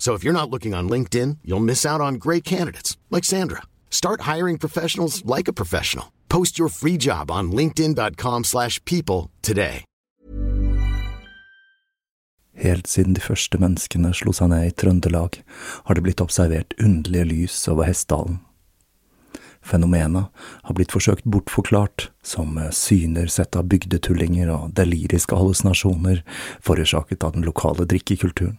So if you're not looking on LinkedIn, you'll miss out on great candidates like Sandra. Start hiring professionals like a professional. Post your free job on linkedin.com/people today. Helt siden de første menneskene slo seg ned i Trøndelag, har det blitt observert underlige lys over Hessdalen. Fenomenet har blitt forsøkt bortforklart som syner sett av bygdetullinger og deliriske hallusinasjoner forårsaket av den lokale drikkekulturen.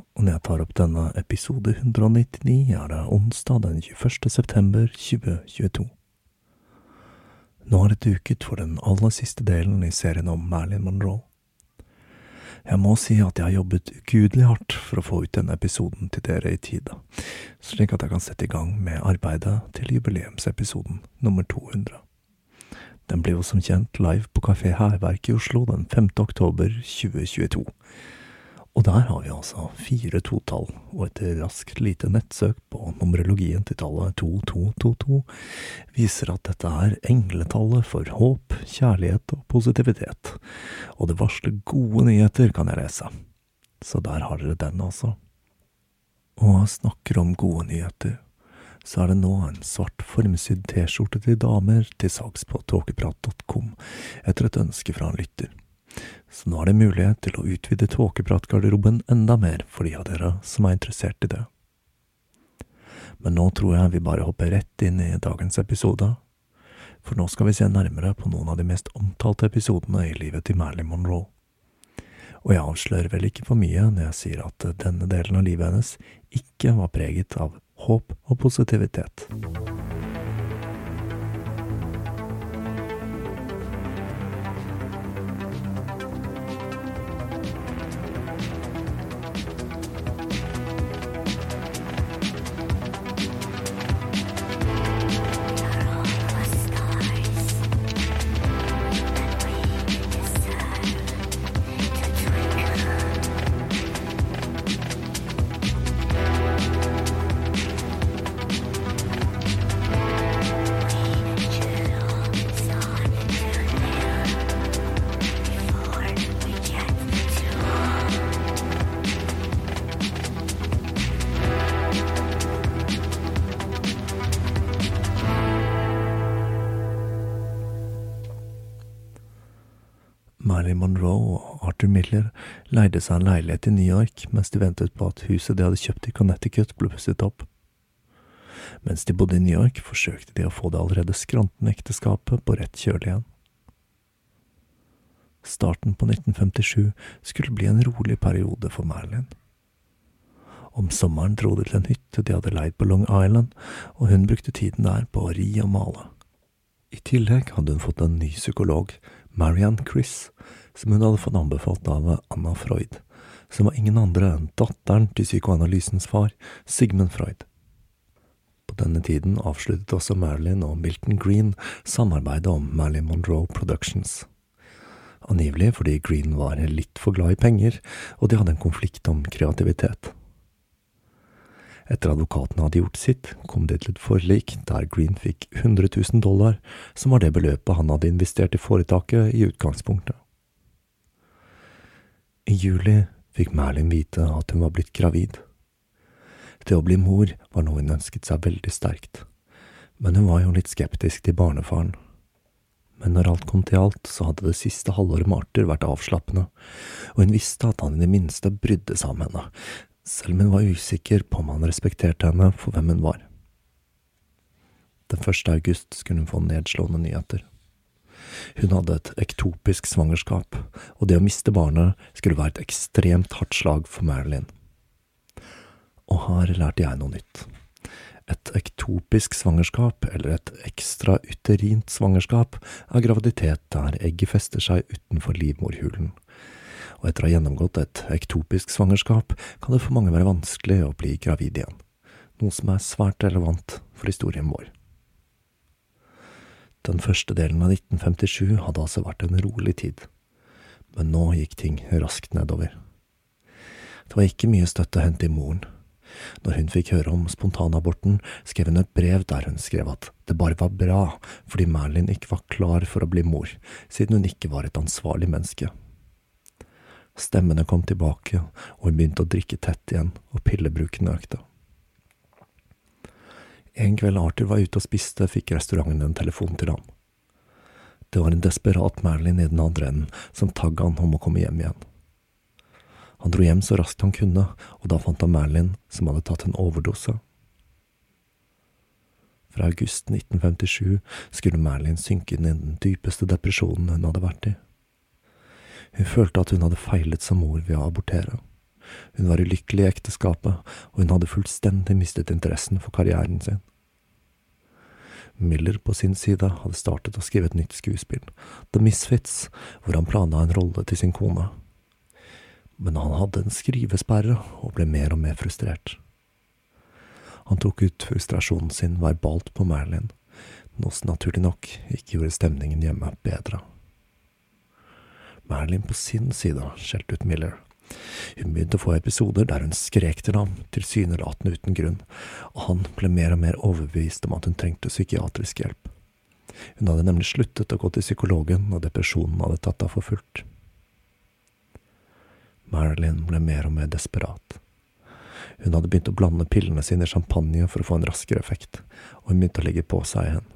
og når jeg tar opp denne episode 199, er det onsdag den 21. september 2022. Nå har det duket for den aller siste delen i serien om Marilyn Monroe. Jeg må si at jeg har jobbet ugudelig hardt for å få ut denne episoden til dere i tide, slik at jeg kan sette i gang med arbeidet til jubileumsepisoden nummer 200. Den blir jo som kjent live på Kafé Hærverk i Oslo den 5. oktober 2022. Og der har vi altså fire totall, og et raskt lite nettsøk på numerologien til tallet 2222 viser at dette er engletallet for håp, kjærlighet og positivitet, og det varsler gode nyheter, kan jeg lese. Så der har dere den, altså. Og snakker om gode nyheter så er det nå en svart formsydd T-skjorte til damer til salgs på tåkeprat.com, etter et ønske fra en lytter. Så nå er det mulighet til å utvide tåkepratgarderoben enda mer for de av dere som er interessert i det. Men nå tror jeg vi bare hopper rett inn i dagens episode, for nå skal vi se nærmere på noen av de mest omtalte episodene i livet til Marilyn Monroe. Og jeg avslører vel ikke for mye når jeg sier at denne delen av livet hennes ikke var preget av håp og positivitet. Leide seg en leilighet i New York mens de ventet på at huset de hadde kjøpt i Connecticut, ble pusset opp. Mens de bodde i New York, forsøkte de å få det allerede skrantende ekteskapet på rett kjøl igjen. Starten på 1957 skulle bli en rolig periode for Marilyn. Om sommeren dro de til en hytte de hadde leid på Long Island, og hun brukte tiden der på å ri og male. I tillegg hadde hun fått en ny psykolog, Marianne Chris, som hun hadde fått anbefalt av Anna Freud, som var ingen andre enn datteren til psykoanalysens far, Sigmund Freud. På denne tiden avsluttet også Marilyn og Milton Green samarbeidet om Marilyn Monroe Productions. Angivelig fordi Green var litt for glad i penger, og de hadde en konflikt om kreativitet. Etter advokatene hadde gjort sitt, kom det til et forlik der Green fikk 100 000 dollar, som var det beløpet han hadde investert i foretaket i utgangspunktet. I juli fikk Merlin vite at hun var blitt gravid. Det å bli mor var noe hun ønsket seg veldig sterkt, men hun var jo litt skeptisk til barnefaren. Men når alt kom til alt, så hadde det siste halvåret med Arthur vært avslappende, og hun visste at han i det minste brydde seg om henne, selv om hun var usikker på om han respekterte henne for hvem hun var. Den første august skulle hun få nedslående nyheter. Hun hadde et ektopisk svangerskap, og det å miste barnet skulle være et ekstremt hardt slag for Marilyn. Og her lærte jeg noe nytt. Et ektopisk svangerskap, eller et ekstra uterint svangerskap, er graviditet der egget fester seg utenfor livmorhulen og etter å ha gjennomgått et ektopisk svangerskap kan det for mange være vanskelig å bli gravid igjen, noe som er svært relevant for historien vår. Den første delen av 1957 hadde altså vært en rolig tid, men nå gikk ting raskt nedover. Det var ikke mye støtte å hente i moren. Når hun fikk høre om spontanaborten, skrev hun et brev der hun skrev at det bare var bra fordi Merlin ikke var klar for å bli mor, siden hun ikke var et ansvarlig menneske. Stemmene kom tilbake, og hun begynte å drikke tett igjen, og pillebruken økte. En kveld Arthur var ute og spiste, fikk restauranten en telefon til ham. Det var en desperat Marilyn i den andre enden som tagga han om å komme hjem igjen. Han dro hjem så raskt han kunne, og da fant han Marilyn, som hadde tatt en overdose. Fra august 1957 skulle Marilyn synke inn i den dypeste depresjonen hun hadde vært i. Hun følte at hun hadde feilet som mor ved å abortere. Hun var ulykkelig i ekteskapet, og hun hadde fullstendig mistet interessen for karrieren sin. Miller på sin side hadde startet å skrive et nytt skuespill, The Misfits, hvor han planla en rolle til sin kone. Men han hadde en skrivesperre og ble mer og mer frustrert. Han tok ut frustrasjonen sin verbalt på Marilyn, noe som naturlig nok ikke gjorde stemningen hjemme bedre. Marilyn på sin side skjelte ut Miller. Hun begynte å få episoder der hun skrek til ham, tilsynelatende uten grunn, og han ble mer og mer overbevist om at hun trengte psykiatrisk hjelp. Hun hadde nemlig sluttet å gå til psykologen, og depresjonen hadde tatt henne for fullt. Marilyn ble mer og mer desperat. Hun hadde begynt å blande pillene sine i champagne for å få en raskere effekt, og hun begynte å legge på seg igjen.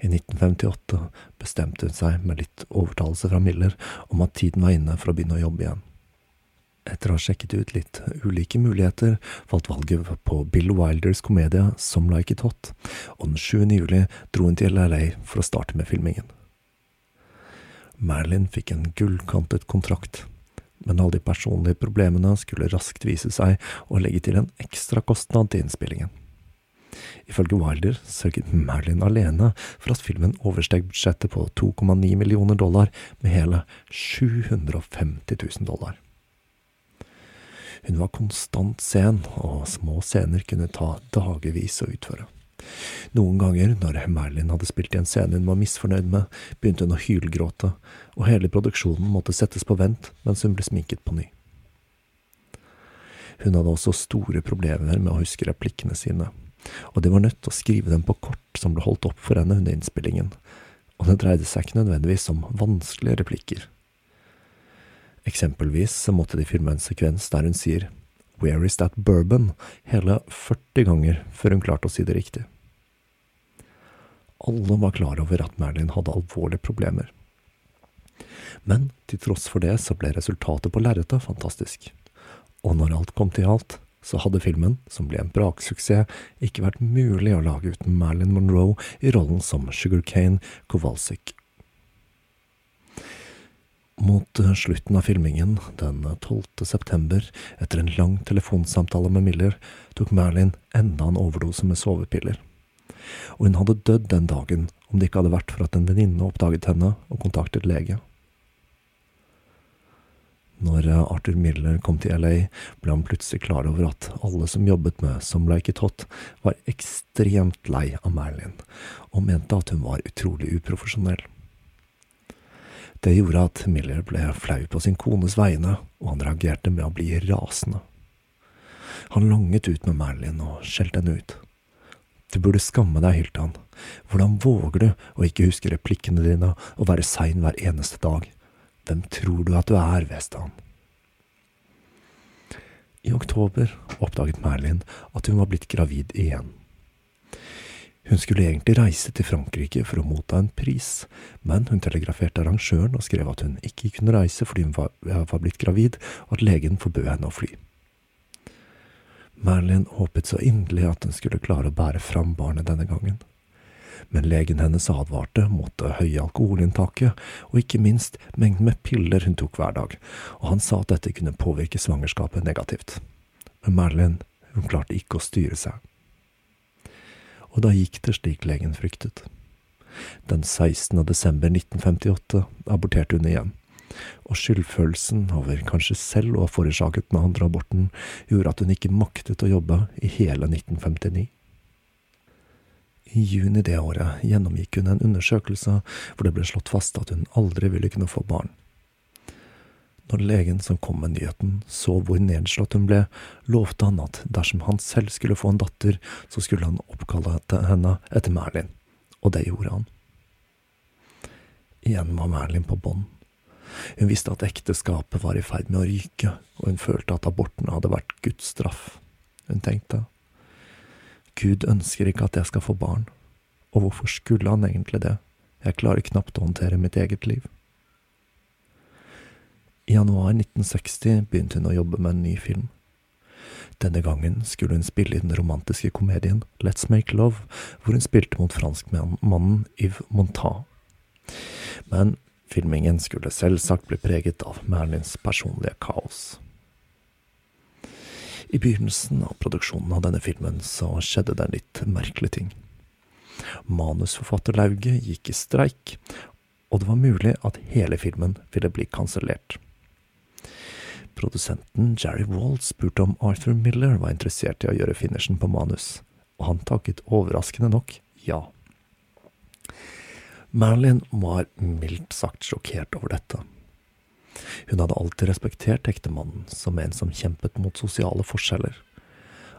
I 1958 bestemte hun seg, med litt overtalelse fra Miller, om at tiden var inne for å begynne å jobbe igjen. Etter å ha sjekket ut litt ulike muligheter, falt valget på Bill Wilders komedie Some Like It Hot, og den 7. juli dro hun til LA for å starte med filmingen. Marilyn fikk en gullkantet kontrakt, men alle de personlige problemene skulle raskt vise seg å legge til en ekstra kostnad til innspillingen. Ifølge Wilder sørget Marilyn alene for at filmen oversteg budsjettet på 2,9 millioner dollar med hele 750 000 dollar. Hun var konstant sen, og små scener kunne ta dagevis å utføre. Noen ganger, når Marilyn hadde spilt i en scene hun var misfornøyd med, begynte hun å hylgråte, og hele produksjonen måtte settes på vent mens hun ble sminket på ny. Hun hadde også store problemer med å huske replikkene sine, og de var nødt til å skrive dem på kort som ble holdt opp for henne under innspillingen, og det dreide seg ikke nødvendigvis om vanskelige replikker. Eksempelvis så måtte de filme en sekvens der hun sier Where is that bourbon? hele 40 ganger før hun klarte å si det riktig. Alle var klar over at Merlin hadde alvorlige problemer. Men til tross for det så ble resultatet på lerretet fantastisk. Og når alt kom til alt, så hadde filmen, som ble en braksuksess, ikke vært mulig å lage uten Marilyn Monroe i rollen som Sugarcane Kowalczyk. Mot slutten av filmingen, den 12. september, etter en lang telefonsamtale med Miller, tok Marilyn enda en overdose med sovepiller. Og hun hadde dødd den dagen om det ikke hadde vært for at en venninne oppdaget henne og kontaktet lege. Når eh, Arthur Miller kom til LA, ble han plutselig klar over at alle som jobbet med Som Like It Hot, var ekstremt lei av Marilyn, og mente at hun var utrolig uprofesjonell. Det gjorde at Miller ble flau på sin kones vegne, og han reagerte med å bli rasende. Han langet ut med Marilyn og skjelte henne ut. Du burde skamme deg, hylte han. Hvordan våger du å ikke huske replikkene dine og være sein hver eneste dag? Hvem tror du at du er, han. I oktober oppdaget Merlin at hun var blitt gravid igjen. Hun skulle egentlig reise til Frankrike for å motta en pris, men hun telegraferte arrangøren og skrev at hun ikke kunne reise fordi hun var, var blitt gravid, og at legen forbød henne å fly. Merlin håpet så inderlig at hun skulle klare å bære fram barnet denne gangen men legen hennes advarte mot det høye alkoholinntaket, og ikke minst mengden med piller hun tok hver dag, og han sa at dette kunne påvirke svangerskapet negativt. Men Marilyn, hun klarte ikke å styre seg. Og da gikk det slik legen fryktet. Den 16. desember 1958 aborterte hun igjen, og skyldfølelsen over kanskje selv å ha forårsaket den andre aborten gjorde at hun ikke maktet å jobbe i hele 1959. I juni det året gjennomgikk hun en undersøkelse hvor det ble slått fast at hun aldri ville kunne få barn. Når legen som kom med nyheten, så hvor nedslått hun ble, lovte han at dersom han selv skulle få en datter, så skulle han oppkalle henne etter Merlin, og det gjorde han. Igjen var Merlin på bånn. Hun visste at ekteskapet var i ferd med å ryke, og hun følte at aborten hadde vært Guds straff. Hun tenkte, Gud ønsker ikke at jeg skal få barn, og hvorfor skulle han egentlig det, jeg klarer knapt å håndtere mitt eget liv. I januar 1960 begynte hun å jobbe med en ny film. Denne gangen skulle hun spille i den romantiske komedien Let's Make Love, hvor hun spilte mot franskmannen Yves Montand. Men filmingen skulle selvsagt bli preget av Merlins personlige kaos. I begynnelsen av produksjonen av denne filmen så skjedde det en litt merkelig ting. Manusforfatterlauget gikk i streik, og det var mulig at hele filmen ville bli kansellert. Produsenten Jerry Wald spurte om Arthur Miller var interessert i å gjøre finishen på manus, og han takket overraskende nok ja. Marilyn var mildt sagt sjokkert over dette. Hun hadde alltid respektert ektemannen som en som kjempet mot sosiale forskjeller.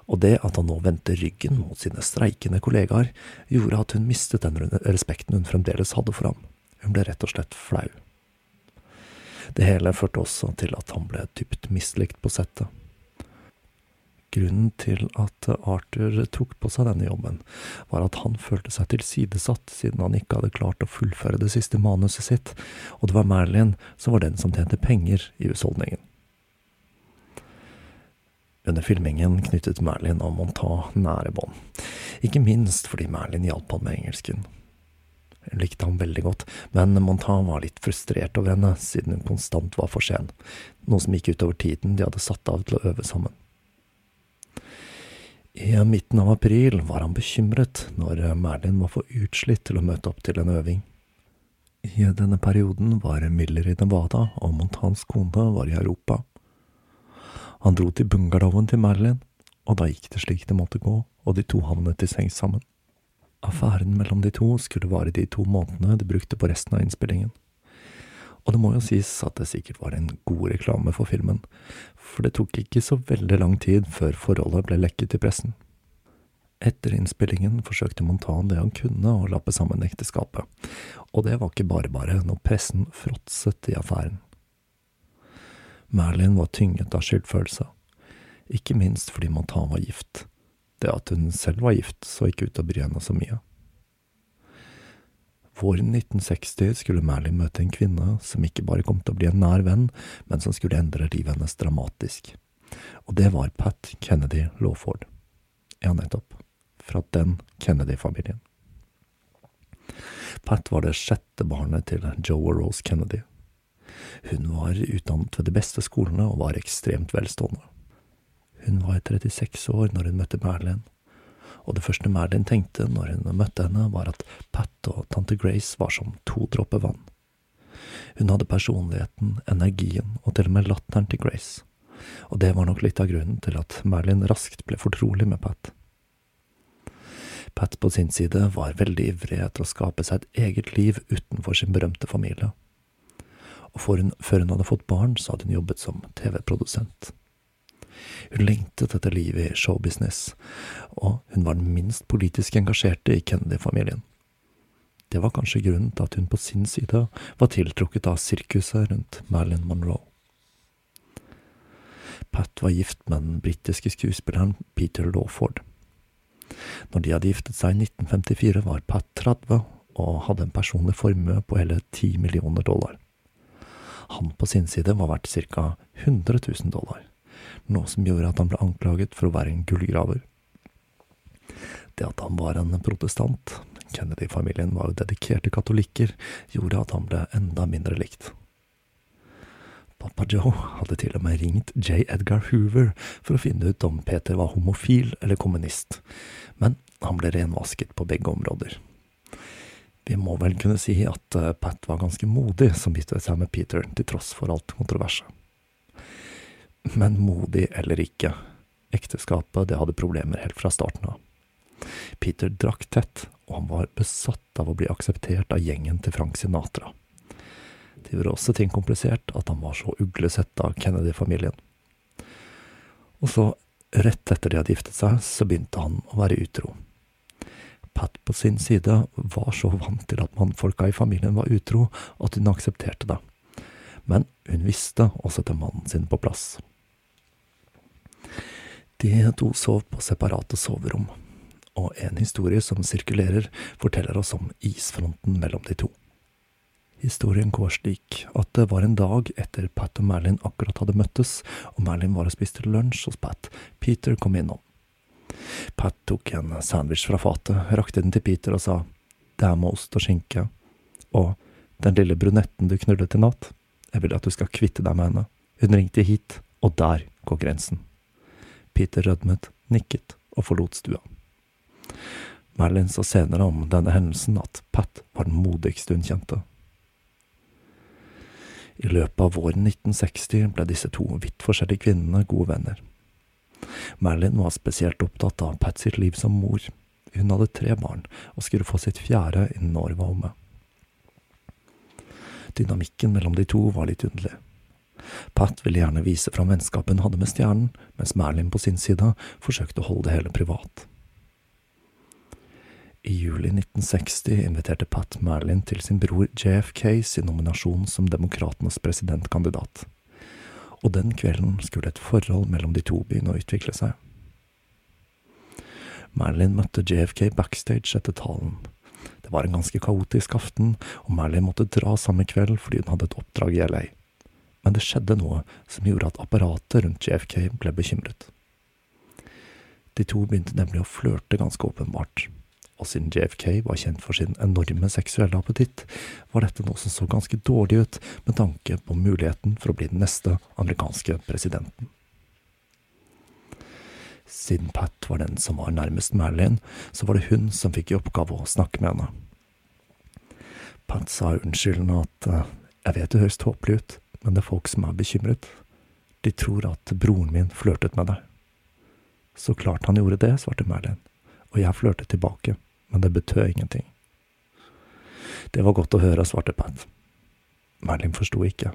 Og det at han nå vendte ryggen mot sine streikende kollegaer, gjorde at hun mistet den respekten hun fremdeles hadde for ham. Hun ble rett og slett flau. Det hele førte også til at han ble dypt mislikt på settet. Grunnen til at Arthur tok på seg denne jobben, var at han følte seg tilsidesatt siden han ikke hadde klart å fullføre det siste manuset sitt, og det var Marilyn som var den som tjente penger i husholdningen. Under filmingen knyttet Marilyn og Monta nære bånd, ikke minst fordi Marilyn hjalp han med engelsken. Hun likte ham veldig godt, men Montan var litt frustrert over henne siden hun konstant var for sen, noe som gikk utover tiden de hadde satt av til å øve sammen. I midten av april var han bekymret når Merlin var for utslitt til å møte opp til en øving. I denne perioden var Miller i Nevada, og Montans kone var i Europa. Han dro til bungalowen til Merlin, og da gikk det slik det måtte gå, og de to havnet i seng sammen. Affæren mellom de to skulle vare de to månedene de brukte på resten av innspillingen. Og det må jo sies at det sikkert var en god reklame for filmen, for det tok ikke så veldig lang tid før forholdet ble lekket til pressen. Etter innspillingen forsøkte Montan det han kunne å lappe sammen ekteskapet, og det var ikke bare bare når pressen fråtset i affæren. Merlin var tynget av skyldfølelse, ikke minst fordi Montan var gift. Det at hun selv var gift, så ikke ut til å bry henne så mye. Våren 1960 skulle Merlin møte en kvinne som ikke bare kom til å bli en nær venn, men som skulle endre livet hennes dramatisk. Og det var Pat Kennedy Lawford. Ja, nettopp. Fra den Kennedy-familien. Pat var det sjette barnet til Joe og Rose Kennedy. Hun var utdannet ved de beste skolene og var ekstremt velstående. Hun var 36 år når hun møtte Marilyn, og det første Merlin tenkte når hun møtte henne, var at Pat og tante Grace var som to dråper vann. Hun hadde personligheten, energien og til og med latteren til Grace, og det var nok litt av grunnen til at Merlin raskt ble fortrolig med Pat. Pat på sin side var veldig ivrig etter å skape seg et eget liv utenfor sin berømte familie, og hun, før hun hadde fått barn, så hadde hun jobbet som TV-produsent. Hun lengtet etter livet i showbusiness, og hun var den minst politisk engasjerte i Kennedy-familien. Det var kanskje grunnen til at hun på sin side var tiltrukket av sirkuset rundt Marilyn Monroe. Pat var gift med den britiske skuespilleren Peter Lawford. Når de hadde giftet seg i 1954, var Pat 30 og hadde en personlig formue på hele 10 millioner dollar. Han på sin side var verdt ca. 100 000 dollar noe som gjorde at han ble anklaget for å være en gullgraver. Det at han var en protestant, Kennedy-familien var jo dedikerte katolikker, gjorde at han ble enda mindre likt. Pappa Joe hadde til og med ringt J. Edgar Hoover for å finne ut om Peter var homofil eller kommunist, men han ble renvasket på begge områder. Vi må vel kunne si at eh, Pat var ganske modig som giftet seg med Peter, til tross for alt kontroverset. Men modig eller ikke, ekteskapet det hadde problemer helt fra starten av. Peter drakk tett, og han var besatt av å bli akseptert av gjengen til Frank Sinatra. Det gjorde også ting komplisert at han var så uglesett av Kennedy-familien. Og så, rett etter de hadde giftet seg, så begynte han å være utro. Pat på sin side var så vant til at mannfolka i familien var utro, at hun aksepterte det. Men hun visste å sette mannen sin på plass. De to sov på separate soverom, og en historie som sirkulerer, forteller oss om isfronten mellom de to. Historien går slik at det var en dag etter Pat og Merlin akkurat hadde møttes, og Merlin var og spiste lunsj hos Pat. Peter kom innom. Pat tok en sandwich fra fatet, rakte den til Peter og sa det er med ost og skinke, og den lille brunetten du knullet i natt, jeg vil at du skal kvitte deg med henne, hun ringte hit, og der går grensen. Peter rødmet, nikket og forlot stua. Merlin sa senere om denne hendelsen at Pat var den modigste hun kjente. I løpet av våren 1960 ble disse to vidt forskjellige kvinnene gode venner. Merlin var spesielt opptatt av Pat sitt liv som mor. Hun hadde tre barn, og skulle få sitt fjerde innen året var omme. Dynamikken mellom de to var litt underlig. Pat ville gjerne vise fram vennskapet hun hadde med stjernen, mens Merlin på sin side forsøkte å holde det hele privat. I juli 1960 inviterte Pat Merlin til sin bror JFK sin nominasjon som demokratenes presidentkandidat. Og den kvelden skulle et forhold mellom de to begynne å utvikle seg. Merlin møtte JFK backstage etter talen. Det var en ganske kaotisk aften, og Merlin måtte dra samme kveld fordi hun hadde et oppdrag i LA men det skjedde noe som gjorde at apparatet rundt JFK ble bekymret. De to begynte nemlig å flørte ganske åpenbart, og siden JFK var kjent for sin enorme seksuelle appetitt, var dette noe som så ganske dårlig ut med tanke på muligheten for å bli den neste amerikanske presidenten. Siden Pat var den som var nærmest Marilyn, så var det hun som fikk i oppgave å snakke med henne. Pat sa unnskyldende at eh, jeg vet det høres tåpelig ut, men det er folk som er bekymret. De tror at broren min flørtet med deg. Så klart han gjorde det, svarte Merlin, og jeg flørtet tilbake, men det betød ingenting. Det var godt å høre, svarte Pat. Merlin forsto ikke.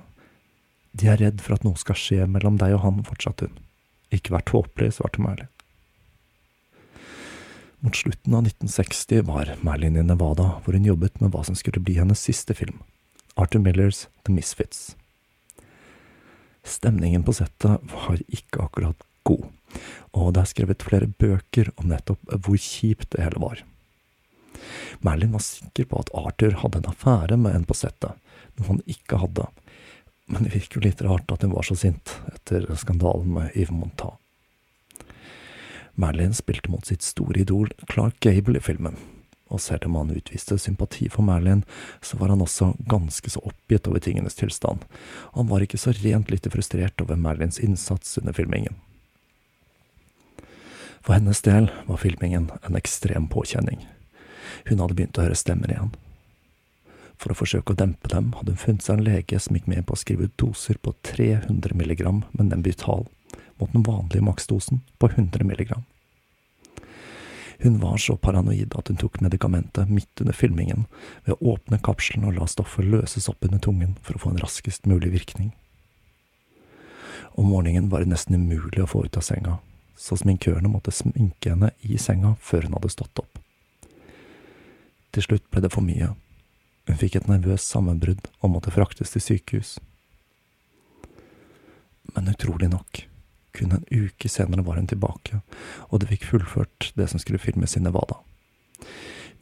De er redd for at noe skal skje mellom deg og han, fortsatte hun. Ikke vær tåpelig, svarte Merlin. Mot slutten av 1960 var Merlin i Nevada, hvor hun jobbet med hva som skulle bli hennes siste film, Arthur Millers The Misfits. Stemningen på settet var ikke akkurat god, og det er skrevet flere bøker om nettopp hvor kjipt det hele var. Merlin var sikker på at Arthur hadde en affære med en på settet, noe han ikke hadde, men det virker jo litt rart at hun var så sint etter skandalen med Yves Montat. Merlin spilte mot sitt store idol Clark Gable i filmen, og selv om han utviste sympati for Merlin, så var han også ganske så oppgitt over tingenes tilstand, han var ikke så rent lite frustrert over Merlins innsats under filmingen. For hennes del var filmingen en ekstrem påkjenning. Hun hadde begynt å høre stemmer igjen. For å forsøke å dempe dem, hadde hun funnet seg en lege som gikk med på å skrive ut doser på 300 milligram med Nembutal, mot den vanlige maksdosen på 100 milligram. Hun var så paranoid at hun tok medikamentet midt under filmingen, ved å åpne kapselen og la stoffet løses opp under tungen for å få en raskest mulig virkning. Om morgenen var det nesten umulig å få ut av senga, så sminkørene måtte sminke henne i senga før hun hadde stått opp. Til slutt ble det for mye. Hun fikk et nervøst sammenbrudd og måtte fraktes til sykehus. Men utrolig nok, kun en uke senere var hun tilbake, og de fikk fullført det som skulle filmes i Nevada.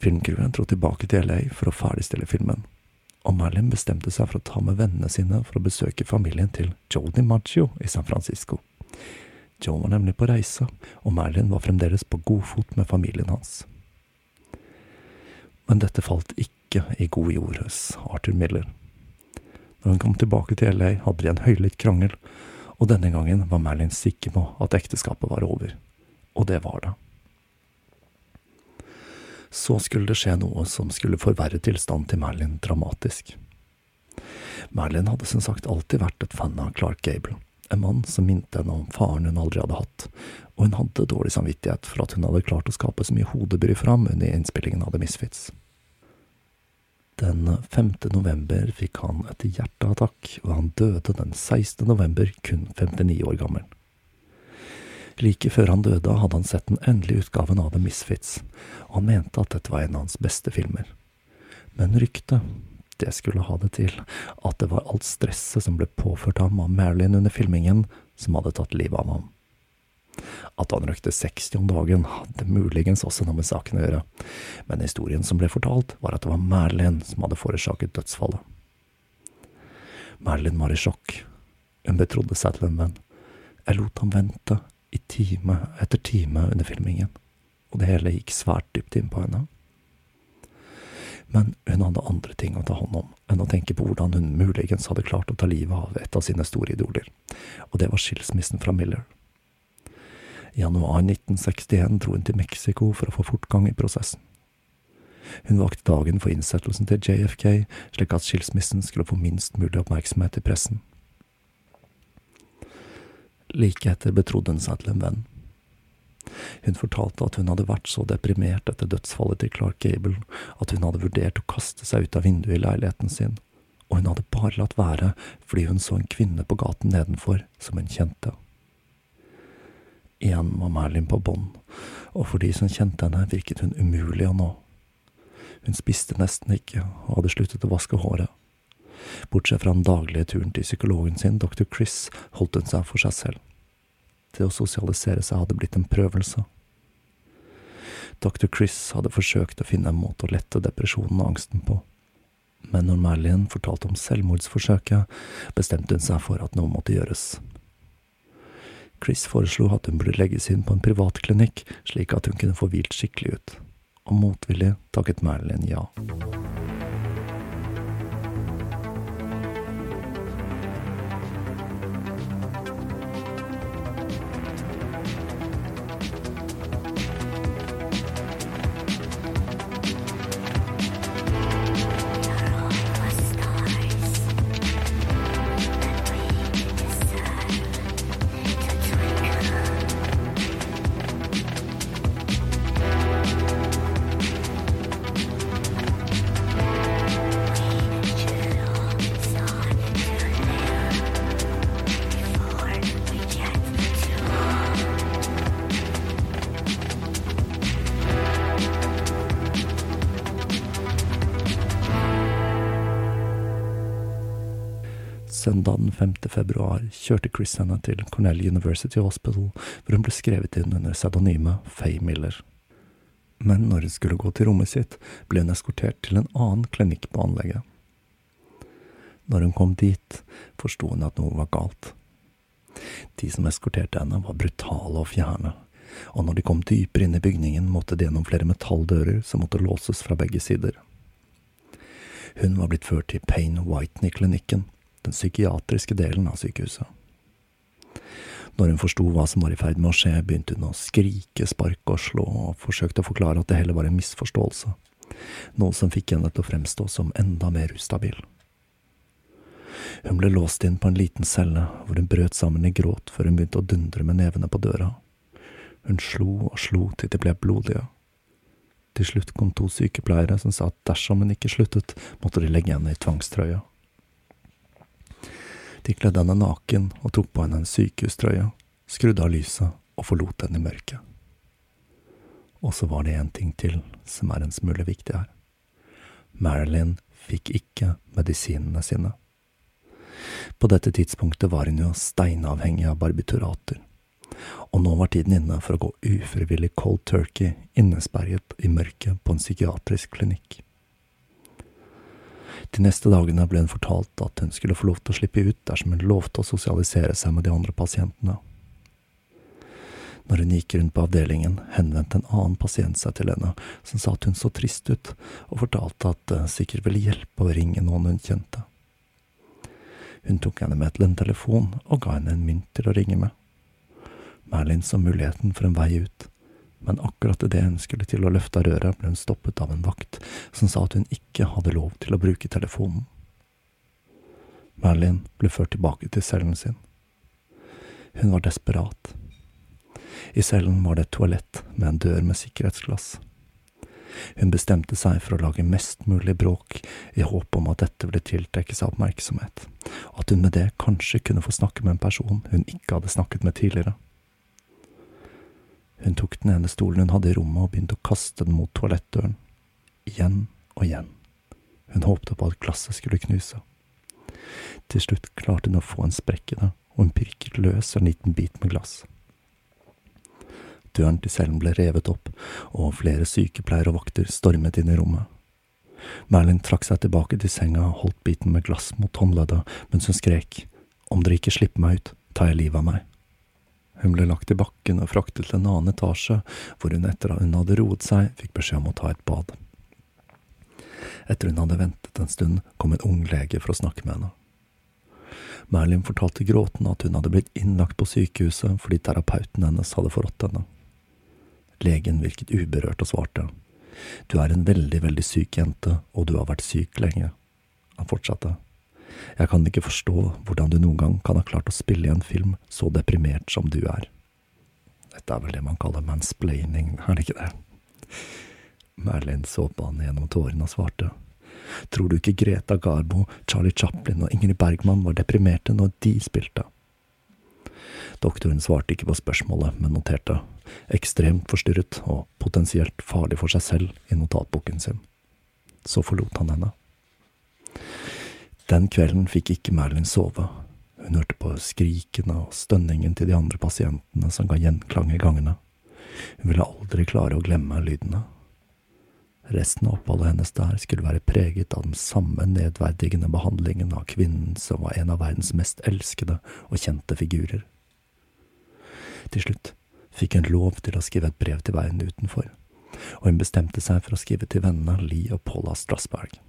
Filmcrewen dro tilbake til LA for å ferdigstille filmen, og Merlin bestemte seg for å ta med vennene sine for å besøke familien til Joe DiMaggio i San Francisco. Joe var nemlig på reise, og Merlin var fremdeles på god fot med familien hans. Men dette falt ikke i god jord hos Arthur Miller. Når hun kom tilbake til LA, hadde de en høylytt krangel, og denne gangen var Merlin sikker på at ekteskapet var over. Og det var det. Så skulle det skje noe som skulle forverre tilstanden til Merlin dramatisk. Merlin hadde som sagt alltid vært et fan av Clark Gable, en mann som minte henne om faren hun aldri hadde hatt, og hun hadde dårlig samvittighet for at hun hadde klart å skape så mye hodebry for ham under innspillingen av The Misfits. Den 5. november fikk han et hjerteattakk, og han døde den 16. november, kun 59 år gammel. Like før han døde, hadde han sett den endelige utgaven av The Misfits, og han mente at dette var en av hans beste filmer. Men ryktet, det skulle ha det til at det var alt stresset som ble påført ham av Marilyn under filmingen, som hadde tatt livet av ham. At han røkte 60 om dagen, hadde muligens også noe med saken å gjøre, men historien som ble fortalt, var at det var Merlin som hadde forårsaket dødsfallet. Merlin var i sjokk. Hun betrodde seg til en venn. Jeg lot ham vente, i time etter time under filmingen, og det hele gikk svært dypt inn på henne. Men hun hadde andre ting å ta hånd om enn å tenke på hvordan hun muligens hadde klart å ta livet av et av sine store idoler, og det var skilsmissen fra Miller. I januar 1961 dro hun til Mexico for å få fortgang i prosessen. Hun valgte dagen for innsettelsen til JFK, slik at skilsmissen skulle få minst mulig oppmerksomhet i pressen. Like etter betrodde hun seg til en venn. Hun fortalte at hun hadde vært så deprimert etter dødsfallet til Clark Gable at hun hadde vurdert å kaste seg ut av vinduet i leiligheten sin, og hun hadde bare latt være fordi hun så en kvinne på gaten nedenfor som hun kjente. Igjen var Merlin på bånd, og for de som kjente henne, virket hun umulig å nå. Hun spiste nesten ikke, og hadde sluttet å vaske håret. Bortsett fra den daglige turen til psykologen sin, dr. Chris, holdt hun seg for seg selv. Det å sosialisere seg hadde blitt en prøvelse. Dr. Chris hadde forsøkt å finne en måte å lette depresjonen og angsten på. Men når Merlin fortalte om selvmordsforsøket, bestemte hun seg for at noe måtte gjøres. Chris foreslo at hun burde legges inn på en privatklinikk, slik at hun kunne få hvilt skikkelig ut, og motvillig takket Marilyn ja. Søndag den 5. februar kjørte Chris henne til Cornell University Hospital, hvor hun ble skrevet inn under pseudonymet Faye Miller. Men når hun skulle gå til rommet sitt, ble hun eskortert til en annen klinikk på anlegget. Når hun kom dit, forsto hun at noe var galt. De som eskorterte henne, var brutale og fjerne, og når de kom dypere inn i bygningen, måtte de gjennom flere metalldører som måtte låses fra begge sider. Hun var blitt ført til Payne Whitney-klinikken, den psykiatriske delen av sykehuset. Når hun forsto hva som var i ferd med å skje, begynte hun å skrike, sparke og slå, og forsøkte å forklare at det hele var en misforståelse, noe som fikk henne til å fremstå som enda mer ustabil. Hun ble låst inn på en liten celle, hvor hun brøt sammen i gråt før hun begynte å dundre med nevene på døra. Hun slo og slo til de ble blodige. Til slutt kom to sykepleiere som sa at dersom hun ikke sluttet, måtte de legge henne i tvangstrøya. De kledde henne naken og tok på henne en sykehustrøye, skrudde av lyset og forlot henne i mørket. Og så var det en ting til som er en smule viktig her. Marilyn fikk ikke medisinene sine. På dette tidspunktet var hun jo steinavhengig av barbiturater og nå var tiden inne for å gå ufrivillig cold turkey innesperret i mørket på en psykiatrisk klinikk. De neste dagene ble hun fortalt at hun skulle få lov til å slippe ut dersom hun lovte å sosialisere seg med de andre pasientene. Når hun gikk rundt på avdelingen, henvendte en annen pasient seg til henne, som sa at hun så trist ut, og fortalte at det sikkert ville hjelpe å ringe noen hun kjente. Hun tok henne med til en telefon og ga henne en mynt til å ringe med. Merlin så muligheten for en vei ut, men akkurat idet hun skulle til å løfte røret, ble hun stoppet av en vakt som sa at hun ikke hadde lov til å bruke telefonen. Merlin ble ført tilbake til cellen sin. Hun var desperat. I cellen var det et toalett med en dør med sikkerhetsglass. Hun bestemte seg for å lage mest mulig bråk, i håp om at dette ville tiltrekke seg oppmerksomhet, og at hun med det kanskje kunne få snakke med en person hun ikke hadde snakket med tidligere. Hun tok den ene stolen hun hadde i rommet og begynte å kaste den mot toalettdøren. Igjen og igjen. Hun håpte på at glasset skulle knuse. Til slutt klarte hun å få en sprekk i det, og hun pirket løs en liten bit med glass. Døren til cellen ble revet opp, og flere sykepleiere og vakter stormet inn i rommet. Merlin trakk seg tilbake til senga og holdt biten med glass mot håndleddet mens hun skrek, om dere ikke slipper meg ut, tar jeg livet av meg. Hun ble lagt i bakken og fraktet til en annen etasje, hvor hun etter at hun hadde roet seg, fikk beskjed om å ta et bad. Etter hun hadde ventet en stund, kom en ung lege for å snakke med henne. Merlin fortalte gråtende at hun hadde blitt innlagt på sykehuset fordi terapeuten hennes hadde forrådt henne. Legen virket uberørt og svarte. Du er en veldig, veldig syk jente, og du har vært syk lenge. Han fortsatte. Jeg kan ikke forstå hvordan du noen gang kan ha klart å spille i en film så deprimert som du er. Dette er vel det man kaller mansplaining, er det ikke det? Merlin så på han gjennom tårene og svarte. Tror du ikke Greta Garbo, Charlie Chaplin og Ingrid Bergman var deprimerte når de spilte? Doktoren svarte ikke på spørsmålet, men noterte ekstremt forstyrret og potensielt farlig for seg selv i notatboken sin. Så forlot han henne. Den kvelden fikk ikke Merlin sove. Hun hørte på skrikene og stønningen til de andre pasientene som ga gjenklang i gangene. Hun ville aldri klare å glemme lydene. Resten av oppholdet hennes der skulle være preget av den samme nedverdigende behandlingen av kvinnen som var en av verdens mest elskede og kjente figurer. Til slutt fikk hun lov til å skrive et brev til verden utenfor, og hun bestemte seg for å skrive til vennene Lee og Paula Strasberg.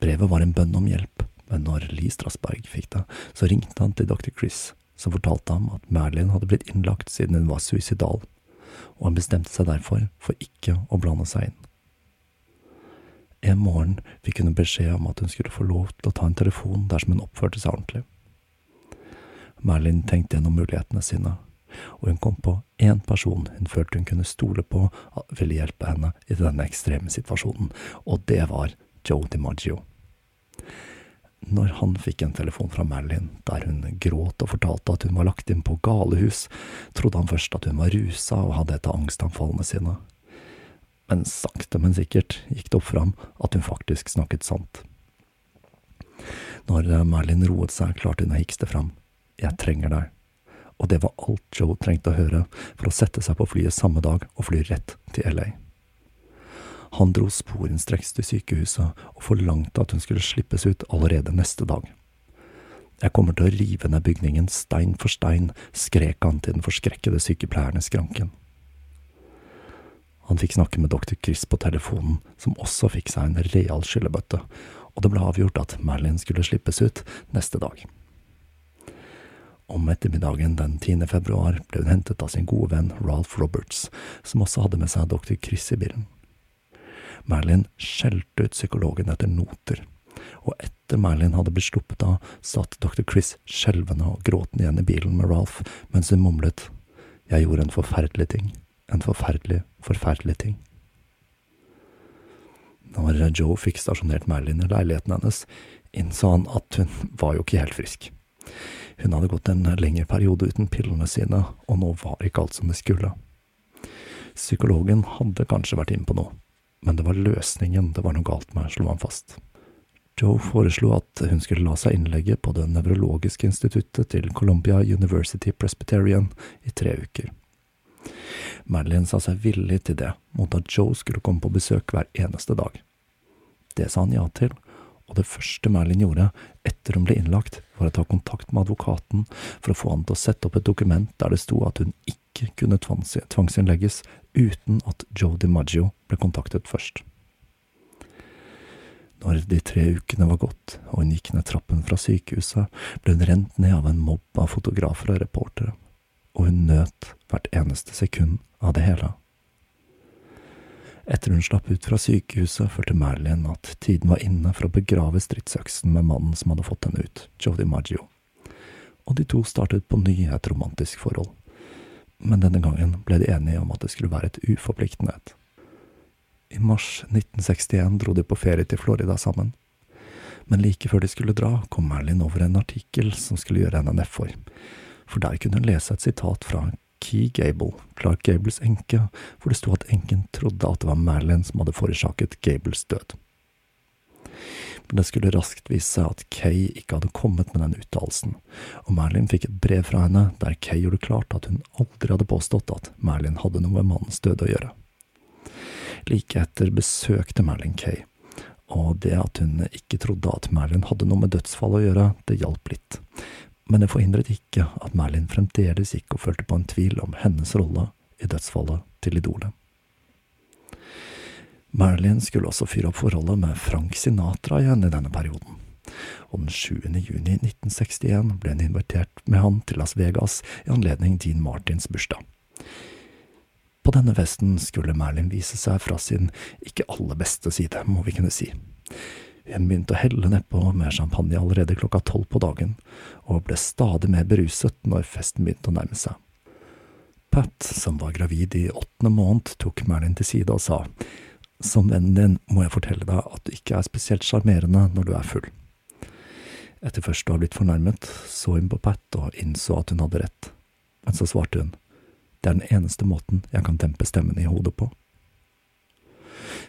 Brevet var en bønn om hjelp, men når Lee Strasberg fikk det, så ringte han til dr. Chris, som fortalte ham at Merlin hadde blitt innlagt siden hun var suicidal, og han bestemte seg derfor for ikke å blande seg inn. En morgen fikk hun beskjed om at hun skulle få lov til å ta en telefon dersom hun oppførte seg ordentlig. Merlin tenkte gjennom mulighetene sine, og hun kom på én person hun følte hun kunne stole på ville hjelpe henne i denne ekstreme situasjonen, og det var Joe DiMaggio. Når han fikk en telefon fra Marilyn der hun gråt og fortalte at hun var lagt inn på galehus, trodde han først at hun var rusa og hadde et av angstanfallene sine. Men sakte, men sikkert gikk det opp for ham at hun faktisk snakket sant. Når Marilyn roet seg, klarte hun å hikste fram. Jeg trenger deg. Og det var alt Joe trengte å høre for å sette seg på flyet samme dag og fly rett til LA. Han dro sporenstreks til sykehuset og forlangte at hun skulle slippes ut allerede neste dag. Jeg kommer til å rive ned bygningen stein for stein, skrek han til den forskrekkede sykepleieren i skranken. Han fikk snakke med doktor Chris på telefonen, som også fikk seg en real skyllebøtte, og det ble avgjort at Merlin skulle slippes ut neste dag. Om ettermiddagen den 10. februar ble hun hentet av sin gode venn Ralph Roberts, som også hadde med seg doktor Chris i bilen. Marilyn skjelte ut psykologen etter noter, og etter Merlin hadde blitt sluppet av, satt dr. Chris skjelvende og gråtende igjen i bilen med Ralph mens hun mumlet Jeg gjorde en forferdelig ting, en forferdelig, forferdelig ting. Når Joe fikk stasjonert Merlin i leiligheten hennes, innså han at hun var jo ikke helt frisk. Hun hadde gått en lengre periode uten pillene sine, og nå var ikke alt som det skulle. Psykologen hadde kanskje vært inne på noe, men det var løsningen det var noe galt med, slo han fast. Joe foreslo at hun skulle la seg innlegge på det nevrologiske instituttet til Columbia University Presbyterian i tre uker. Madeline sa seg villig til det, mot at Joe skulle komme på besøk hver eneste dag. Det sa han ja til, og det første Madeline gjorde etter hun ble innlagt, var å ta kontakt med advokaten for å få han til å sette opp et dokument der det sto at hun ikke kunne tvangsinnlegges uten at Joe DiMaggio ble kontaktet først. Når de tre ukene var gått og hun gikk ned trappen fra sykehuset, ble hun rent ned av en mobb av fotografer og reportere, og hun nøt hvert eneste sekund av det hele. Etter hun slapp ut fra sykehuset, følte Marilyn at tiden var inne for å begrave stridsøksen med mannen som hadde fått henne ut, Joe DiMaggio, og de to startet på ny et romantisk forhold. Men denne gangen ble de enige om at det skulle være et uforpliktende et. I mars 1961 dro de på ferie til Florida sammen. Men like før de skulle dra, kom Merlin over en artikkel som skulle gjøre henne nedfor. For der kunne hun lese et sitat fra Key Gable, Clark Gables enke, hvor det sto at enken trodde at det var Merlin som hadde forårsaket Gables død. Men det skulle raskt vise seg at Kay ikke hadde kommet med den uttalelsen, og Merlin fikk et brev fra henne der Kay gjorde klart at hun aldri hadde påstått at Merlin hadde noe med mannens død å gjøre. Like etter besøkte Merlin Kay, og det at hun ikke trodde at Merlin hadde noe med dødsfallet å gjøre, det hjalp litt. Men det forhindret ikke at Merlin fremdeles gikk og følte på en tvil om hennes rolle i dødsfallet til idolet. Marilyn skulle også fyre opp forholdet med Frank Sinatra igjen i denne perioden, og den 7. juni 1961 ble hun invitert med han til Las Vegas i anledning Dean Martins bursdag. På denne festen skulle Merlin vise seg fra sin ikke aller beste side, må vi kunne si. Hun begynte å helle nedpå med champagne allerede klokka tolv på dagen, og ble stadig mer beruset når festen begynte å nærme seg. Pat, som var gravid i åttende måned, tok Merlin til side og sa, Som vennen din må jeg fortelle deg at du ikke er spesielt sjarmerende når du er full. Etter først å ha blitt fornærmet, så hun på Pat og innså at hun hadde rett, men så svarte hun, det er den eneste måten jeg kan dempe stemmen i hodet på.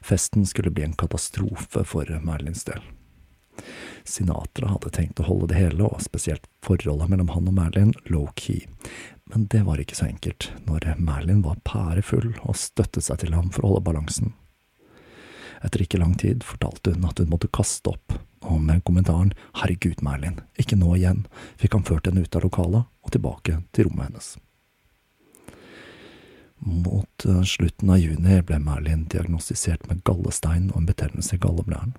Festen skulle bli en katastrofe for Merlins del. Sinatra hadde tenkt å holde det hele, og spesielt forholdet mellom han og Merlin, low-key, men det var ikke så enkelt når Merlin var pærefull og støttet seg til ham for å holde balansen. Etter ikke lang tid fortalte hun at hun måtte kaste opp, og med kommentaren Herregud, Merlin, ikke nå igjen, fikk han ført henne ut av lokalet og tilbake til rommet hennes. Mot eh, slutten av juni ble Merlin diagnostisert med gallestein og en betennelse i galleblæren.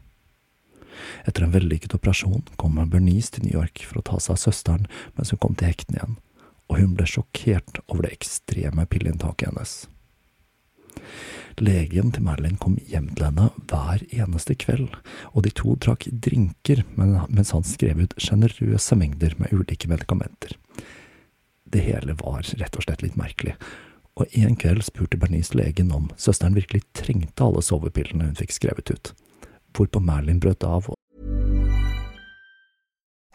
Etter en vellykket operasjon kom Bernice til New York for å ta seg av søsteren mens hun kom til hektene igjen, og hun ble sjokkert over det ekstreme pilleinntaket hennes. Legen til Marilyn kom hjem til henne hver eneste kveld, og de to drakk drinker mens han skrev ut sjenerøse mengder med ulike medikamenter. Det hele var rett og slett litt merkelig, og en kveld spurte Bernice legen om søsteren virkelig trengte alle sovepillene hun fikk skrevet ut, hvorpå Merlin brøt av.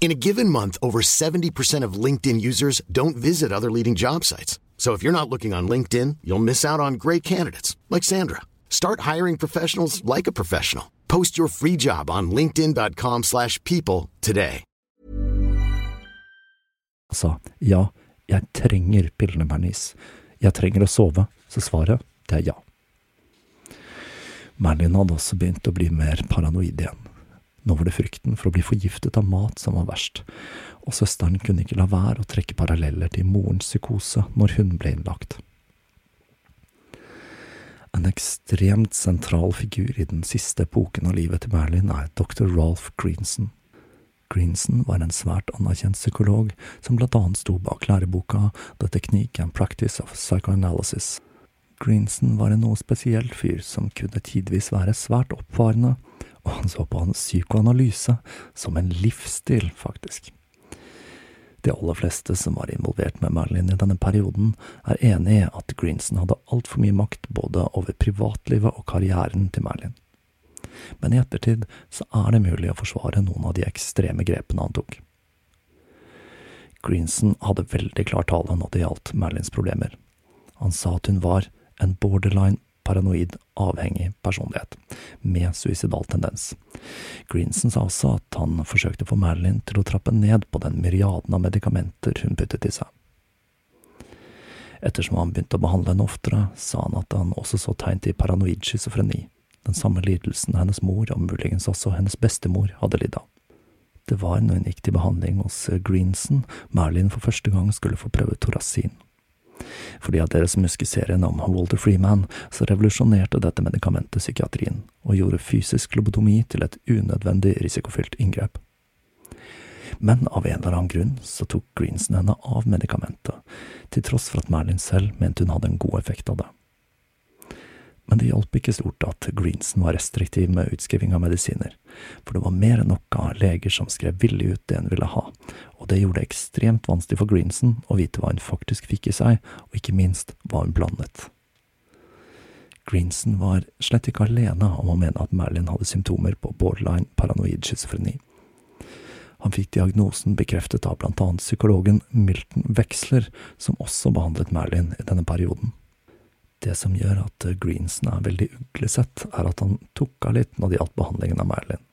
In a given month, over 70% of LinkedIn users don't visit other leading job sites. So if you're not looking on LinkedIn, you'll miss out on great candidates like Sandra. Start hiring professionals like a professional. Post your free job on linkedin.com/people today. sa ja, jeg trenger pillene. Jeg trenger å sove. Så svaret, det er ja. Merlin hadde også begynt bli mer paranoid igjen. Nå var det frykten for å bli forgiftet av mat som var verst, og søsteren kunne ikke la være å trekke paralleller til morens psykose når hun ble innlagt. En ekstremt sentral figur i den siste epoken av livet til Merlin er dr. Ralph Greenson. Greenson var en svært anerkjent psykolog som blant annet sto bak læreboka The Technique and Practice of Psychoanalysis. Greenson var en noe spesiell fyr som kunne tidvis være svært oppvarende, og han så på hans psykoanalyse som en livsstil, faktisk. De aller fleste som var involvert med Marilyn i denne perioden, er enig i at Greenson hadde altfor mye makt både over privatlivet og karrieren til Marilyn. Men i ettertid så er det mulig å forsvare noen av de ekstreme grepene han tok. Greenson hadde veldig klar tale når det gjaldt Marilyns problemer. Han sa at hun var en borderline paranoid avhengig personlighet, med suicidal tendens. Greenson sa også at han forsøkte å få Marilyn til å trappe ned på den myriaden av medikamenter hun puttet i seg. Ettersom han begynte å behandle henne oftere, sa han at han også så tegn til paranoid schizofreni, den samme lidelsen hennes mor, og muligens også hennes bestemor, hadde lidd av. Det var når hun gikk til behandling hos Greenson, Marilyn for første gang skulle få prøve Thorasin. For de av deres som om Walter Freeman, så revolusjonerte dette medikamentet psykiatrien, og gjorde fysisk lobotomi til et unødvendig risikofylt inngrep. Men av en eller annen grunn så tok Greenson henne av medikamentet, til tross for at Merlin selv mente hun hadde en god effekt av det. Men det hjalp ikke stort at Greenson var restriktiv med utskriving av medisiner, for det var mer enn nok av leger som skrev villig ut det en ville ha, og det gjorde det ekstremt vanskelig for Greenson å vite hva hun faktisk fikk i seg, og ikke minst hva hun blandet. Greenson var slett ikke alene om å mene at Merlin hadde symptomer på borderline paranoid schizofreni. Han fikk diagnosen bekreftet av blant annet psykologen Milton Wexler, som også behandlet Merlin i denne perioden. Det som gjør at Greenson er veldig uglesett, er at han tok av litt når det gjaldt behandlingen av Marilyn.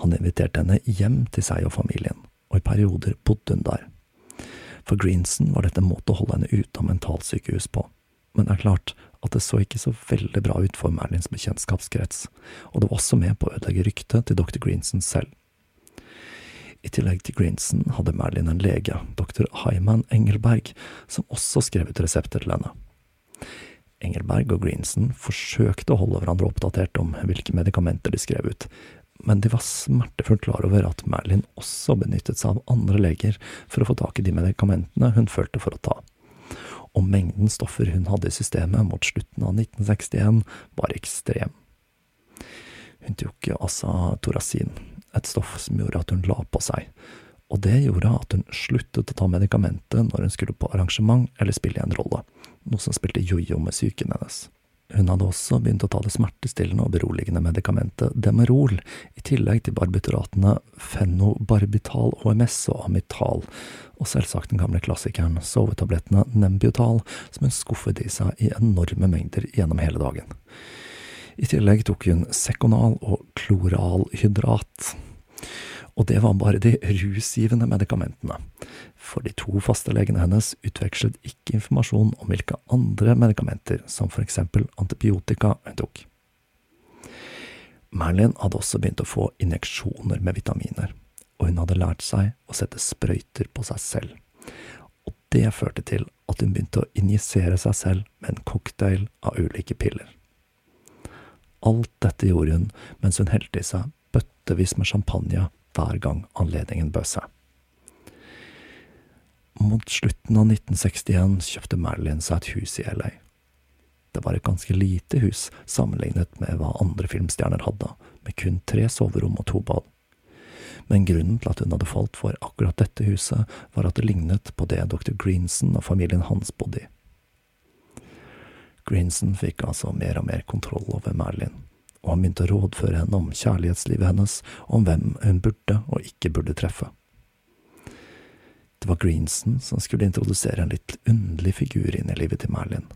Han inviterte henne hjem til seg og familien, og i perioder bodde hun der. For Greenson var dette en måte å holde henne ute av mentalsykehus på, men det er klart at det så ikke så veldig bra ut for Marilyns bekjentskapskrets, og det var også med på å ødelegge ryktet til dr. Greenson selv. I tillegg til Greenson hadde Marilyn en lege, dr. Hyman Engelberg, som også skrev ut resepter til henne. Engelberg og Greenson forsøkte å holde hverandre oppdatert om hvilke medikamenter de skrev ut, men de var smertefullt klar over at Merlin også benyttet seg av andre leger for å få tak i de medikamentene hun følte for å ta. Og mengden stoffer hun hadde i systemet mot slutten av 1961 var ekstrem. Hun tok Thorasin, et stoff som gjorde at hun la på seg, og det gjorde at hun sluttet å ta medikamentet når hun skulle på arrangement eller spille en rolle, noe som spilte jojo med psyken hennes. Hun hadde også begynt å ta det smertestillende og beroligende medikamentet Demerol, i tillegg til barbituratene fenobarbital HMS og Amital, og selvsagt den gamle klassikeren sovetablettene Nembutal, som hun skuffet i seg i enorme mengder gjennom hele dagen. I tillegg tok hun Sekonal og kloralhydrat og det var bare de rusgivende medikamentene, for de to fastelegene hennes utvekslet ikke informasjon om hvilke andre medikamenter, som for eksempel antibiotika, hun tok. Merlin hadde også begynt å få injeksjoner med vitaminer, og hun hadde lært seg å sette sprøyter på seg selv. Og det førte til at hun begynte å injisere seg selv med en cocktail av ulike piller. Alt dette gjorde hun mens hun helte i seg bøttevis med champagne hver gang anledningen bød seg. Mot slutten av 1961 kjøpte Marilyn seg et hus i LA. Det var et ganske lite hus sammenlignet med hva andre filmstjerner hadde, med kun tre soverom og to bad. Men grunnen til at hun hadde falt for akkurat dette huset, var at det lignet på det dr. Greenson og familien hans bodde i. Greenson fikk altså mer og mer kontroll over Marilyn, og han begynte å rådføre henne om kjærlighetslivet hennes om hvem hun burde og ikke burde treffe. Det var Greenson som skulle introdusere en litt underlig figur inn i livet til Merlin,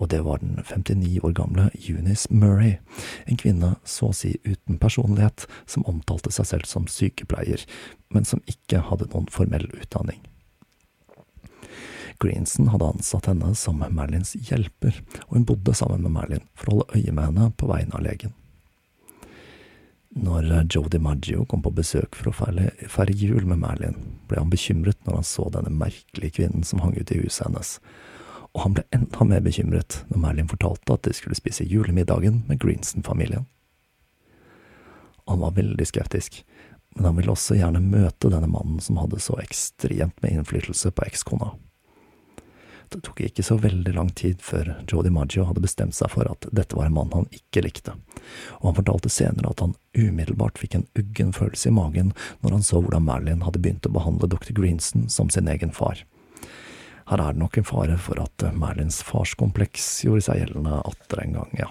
og det var den 59 år gamle Eunice Murray, en kvinne så å si uten personlighet, som omtalte seg selv som sykepleier, men som ikke hadde noen formell utdanning. Greenson hadde ansatt henne som Merlins hjelper, og hun bodde sammen med Merlin for å holde øye med henne på vegne av legen. Når Joe DiMaggio kom på besøk for å feire jul med Merlin, ble han bekymret når han så denne merkelige kvinnen som hang ute i huset hennes, og han ble enda mer bekymret når Merlin fortalte at de skulle spise julemiddagen med Greenson-familien. Han var veldig skeptisk, men han ville også gjerne møte denne mannen som hadde så ekstremt med innflytelse på ekskona. Det tok ikke så veldig lang tid før Jodi Maggio hadde bestemt seg for at dette var en mann han ikke likte, og han fortalte senere at han umiddelbart fikk en uggen følelse i magen når han så hvordan Merlin hadde begynt å behandle dr. Greenson som sin egen far. Her er det nok en fare for at Merlins farskompleks gjorde seg gjeldende atter en gang, ja.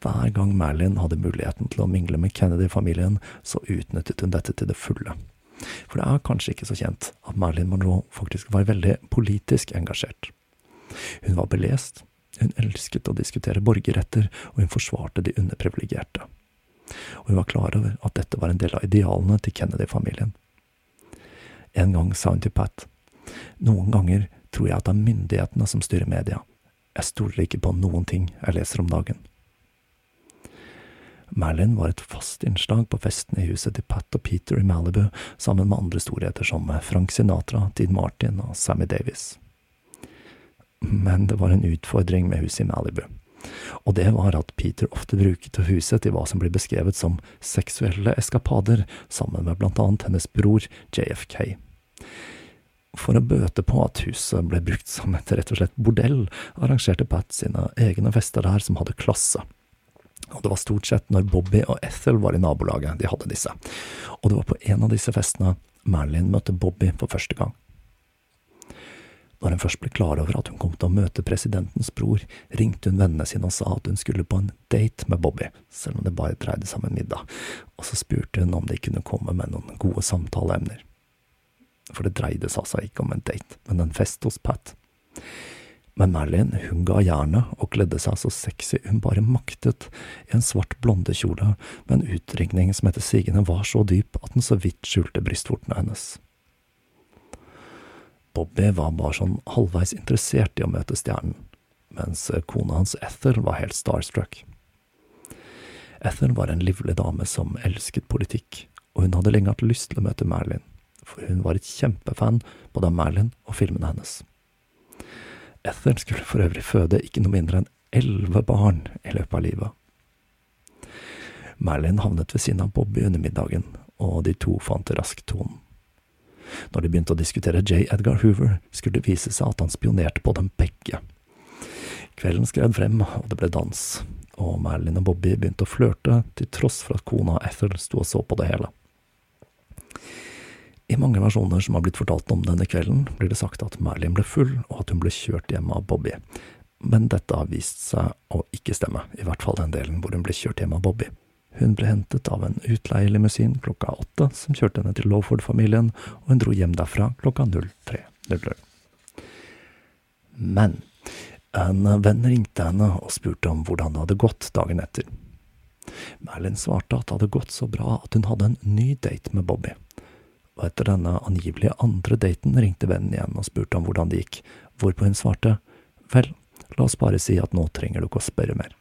Hver gang Merlin hadde muligheten til å mingle med Kennedy-familien, så utnyttet hun dette til det fulle. For det er kanskje ikke så kjent at Marilyn Monroe faktisk var veldig politisk engasjert. Hun var belest, hun elsket å diskutere borgerretter, og hun forsvarte de underprivilegerte. Og hun var klar over at dette var en del av idealene til Kennedy-familien. En gang sa hun til Pat noen ganger tror jeg at det er myndighetene som styrer media. Jeg stoler ikke på noen ting jeg leser om dagen. Merlin var et fast innslag på festene i huset til Pat og Peter i Malibu, sammen med andre storheter som Frank Sinatra, Dean Martin og Sammy Davis. Men det var en utfordring med huset i Malibu, og det var at Peter ofte bruket huset til hva som blir beskrevet som seksuelle eskapader, sammen med blant annet hennes bror JFK. For å bøte på at huset ble brukt som et rett og slett bordell, arrangerte Pat sine egne fester der som hadde klasse. Og det var stort sett når Bobby og Ethel var i nabolaget de hadde disse. Og det var på en av disse festene Marilyn møtte Bobby for første gang. Når hun først ble klar over at hun kom til å møte presidentens bror, ringte hun vennene sine og sa at hun skulle på en date med Bobby, selv om det bare dreide seg om en middag, og så spurte hun om de kunne komme med noen gode samtaleemner for det dreide seg altså ikke om en date, men en fest hos Pat. Men Merlin hun ga jernet og kledde seg så sexy hun bare maktet, i en svart blondekjole med en utringning som etter sigende var så dyp at den så vidt skjulte brystvortene hennes. Bobby var bare sånn halvveis interessert i å møte stjernen, mens kona hans Ethel var helt starstruck. Ethel var en livlig dame som elsket politikk, og hun hadde lenge hatt lyst til å møte Marilyn for hun var et kjempefan både av Marilyn og filmene hennes. Ethel skulle for øvrig føde ikke noe mindre enn elleve barn i løpet av livet. Marilyn havnet ved siden av Bobby under middagen, og de to fant raskt tonen. Når de begynte å diskutere J. Edgar Hoover, skulle det vise seg at han spionerte på dem begge. Kvelden skred frem, og det ble dans, og Marilyn og Bobby begynte å flørte, til tross for at kona Ethel sto og så på det hele. I mange versjoner som har blitt fortalt om denne kvelden, blir det sagt at Merlin ble full, og at hun ble kjørt hjem av Bobby. Men dette har vist seg å ikke stemme, i hvert fall den delen hvor hun ble kjørt hjem av Bobby. Hun ble hentet av en utleielimousin klokka åtte, som kjørte henne til Lawford-familien, og hun dro hjem derfra klokka 03.00. Men en venn ringte henne og spurte om hvordan det hadde gått dagen etter. Merlin svarte at det hadde gått så bra at hun hadde en ny date med Bobby og etter denne angivelige andre daten ringte vennen igjen og spurte om hvordan det gikk, hvorpå hun svarte, vel, la oss bare si at nå trenger du ikke å spørre mer.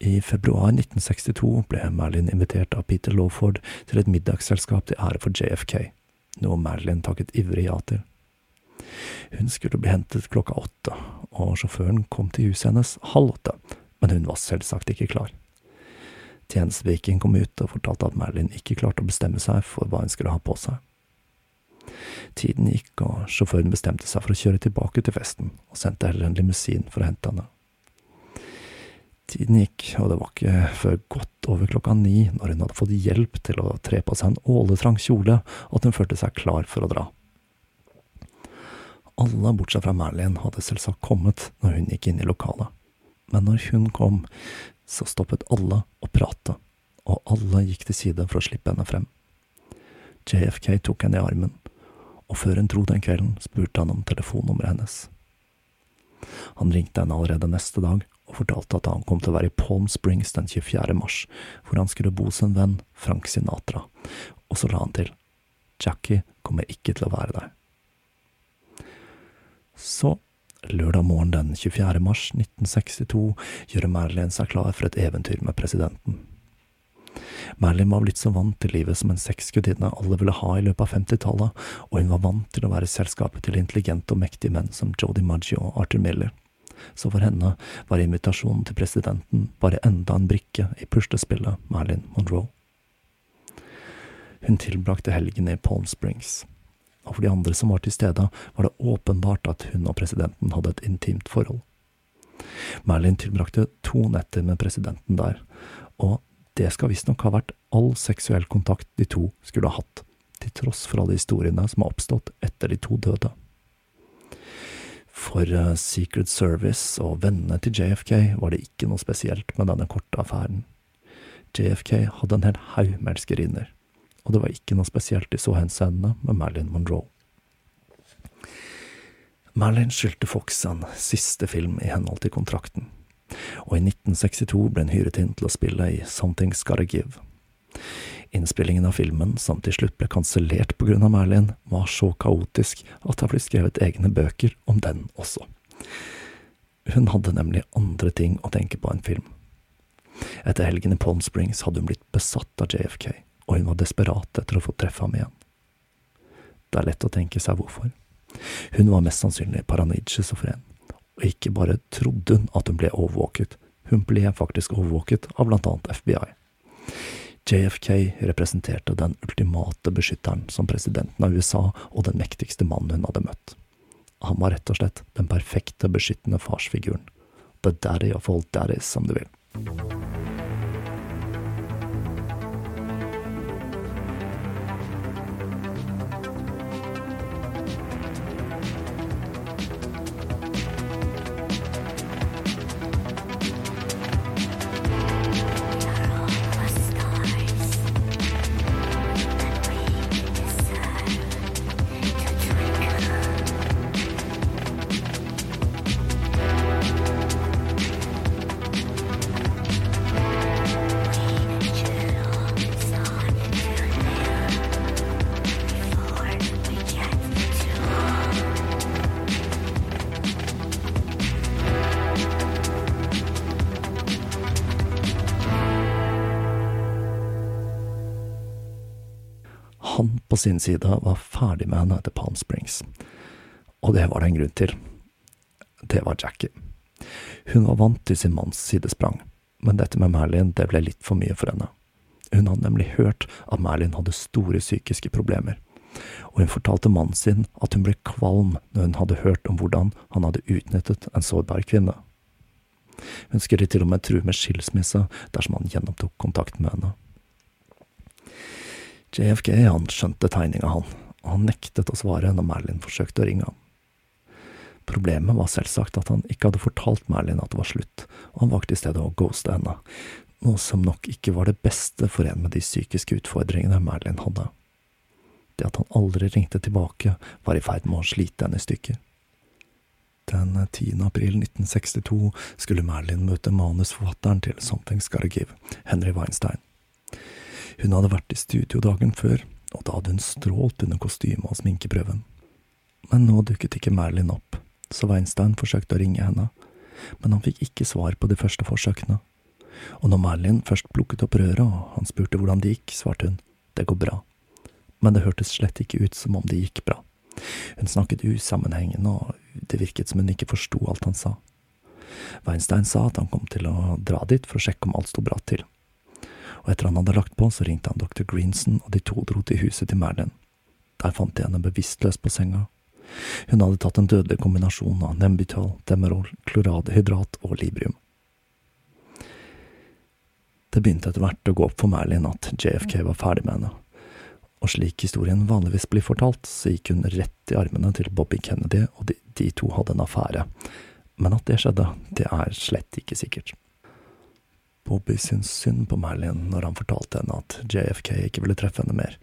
I februar 1962 ble Marilyn invitert av Peter Lawford til et middagsselskap til ære for JFK, noe Marilyn takket ivrig ja til. Hun skulle bli hentet klokka åtte, og sjåføren kom til huset hennes halv åtte, men hun var selvsagt ikke klar. Tjenesteviken kom ut og fortalte at Merlin ikke klarte å bestemme seg for hva hun skulle ha på seg. Tiden gikk, og sjåføren bestemte seg for å kjøre tilbake til festen, og sendte heller en limousin for å hente henne. Tiden gikk, og det var ikke før godt over klokka ni, når hun hadde fått hjelp til å tre på seg en åletrang kjole, at hun følte seg klar for å dra. Alle bortsett fra Merlin hadde selvsagt kommet når hun gikk inn i lokalet, men når hun kom, så stoppet alle å prate, og alle gikk til side for å slippe henne frem. JFK tok henne i armen, og før hun dro den kvelden, spurte han om telefonnummeret hennes. Han ringte henne allerede neste dag og fortalte at han kom til å være i Palm Springs den 24. mars, hvor han skulle bo hos en venn, Frank Sinatra, og så la han til, Jackie kommer ikke til å være der. Så, lørdag morgen den 24. mars 1962, gjør Marilyn seg klar for et eventyr med presidenten. Marilyn var blitt så vant til livet som en sexgudinne alle ville ha i løpet av 50-tallet, og hun var vant til å være selskapet til intelligente og mektige menn som Jodi Maggio og Arthur Miller så for henne var invitasjonen til presidenten bare enda en brikke i puslespillet Marilyn Monroe. Hun tilbrakte helgen i Palm Springs, og for de andre som var til stede, var det åpenbart at hun og presidenten hadde et intimt forhold. Merlin tilbrakte to netter med presidenten der, og det skal visstnok ha vært all seksuell kontakt de to skulle ha hatt, til tross for alle historiene som har oppstått etter de to døde. For uh, Secret Service og vennene til JFK var det ikke noe spesielt med denne korte affæren. JFK hadde en hel haug med elskerinner, og det var ikke noe spesielt i så henseende med Marilyn Monroe. Marilyn skyldte Fox en siste film i henhold til kontrakten, og i 1962 ble hun hyret inn til å spille i Something's Gotta Give. Innspillingen av filmen, som til slutt ble kansellert av Merlin, var så kaotisk at det har blitt skrevet egne bøker om den også. Hun hadde nemlig andre ting å tenke på enn film. Etter helgen i Palm Springs hadde hun blitt besatt av JFK, og hun var desperat etter å få treffe ham igjen. Det er lett å tenke seg hvorfor. Hun var mest sannsynlig paranoid schizofren, og ikke bare trodde hun at hun ble overvåket, hun ble faktisk overvåket av blant annet FBI. JFK representerte den ultimate beskytteren som presidenten av USA og den mektigste mannen hun hadde møtt. Han var rett og slett den perfekte beskyttende farsfiguren. The daddy of all daddies, som du vil. Han på sin side var ferdig med henne etter Palm Springs. Og det var det en grunn til. Det var Jackie. Hun var vant til sin manns sidesprang, men dette med Merlin det ble litt for mye for henne. Hun hadde nemlig hørt at Merlin hadde store psykiske problemer, og hun fortalte mannen sin at hun ble kvalm når hun hadde hørt om hvordan han hadde utnyttet en sårbar kvinne. Hun skulle til og med true med skilsmisse dersom han gjenopptok kontakten med henne. JFK han skjønte tegninga, han, og han nektet å svare når Merlin forsøkte å ringe ham. Problemet var selvsagt at han ikke hadde fortalt Merlin at det var slutt, og han valgte i stedet å ghoste henne, noe som nok ikke var det beste for en med de psykiske utfordringene Merlin hadde. Det at han aldri ringte tilbake, var i ferd med å slite henne i stykker. Den 10. april 1962 skulle Merlin møte manusforfatteren til Something's Gotta Give, Henry Weinstein. Hun hadde vært i studio dagen før, og da hadde hun strålt under kostymet og sminkeprøven. Men nå dukket ikke Merlin opp, så Weinstein forsøkte å ringe henne, men han fikk ikke svar på de første forsøkene. Og når Merlin først plukket opp røret og han spurte hvordan det gikk, svarte hun det går bra, men det hørtes slett ikke ut som om det gikk bra. Hun snakket usammenhengende, og det virket som hun ikke forsto alt han sa. Weinstein sa at han kom til å dra dit for å sjekke om alt sto bra til og etter han hadde lagt på, så ringte han dr. Greenson, og de to dro til huset til Merlin. Der fant de henne bevisstløs på senga. Hun hadde tatt en dødelig kombinasjon av nembutal, demerol, kloradhydrat og librium. Det begynte etter hvert å gå opp for Merlin at JFK var ferdig med henne, og slik historien vanligvis blir fortalt, så gikk hun rett i armene til Bobby Kennedy, og de, de to hadde en affære. Men at det skjedde, det er slett ikke sikkert. Bobby syntes synd på Merlin når han fortalte henne at JFK ikke ville treffe henne mer,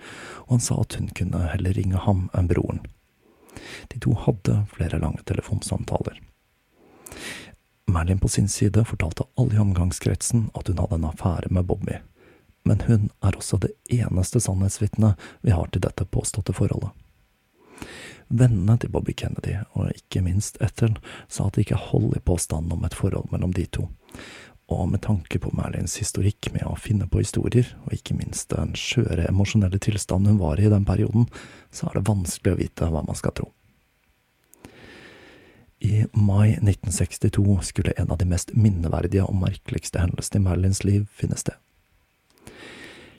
og han sa at hun kunne heller ringe ham enn broren. De to hadde flere lange telefonsamtaler. Merlin på sin side fortalte alle i omgangskretsen at hun hadde en affære med Bobby, men hun er også det eneste sannhetsvitnet vi har til dette påståtte forholdet. Vennene til Bobby Kennedy, og ikke minst Ethel, sa at det ikke hold i påstanden om et forhold mellom de to, og med tanke på Merlins historikk med å finne på historier, og ikke minst den skjøre emosjonelle tilstanden hun var i i den perioden, så er det vanskelig å vite hva man skal tro. I mai 1962 skulle en av de mest minneverdige og merkeligste hendelsene i Merlins liv finne sted.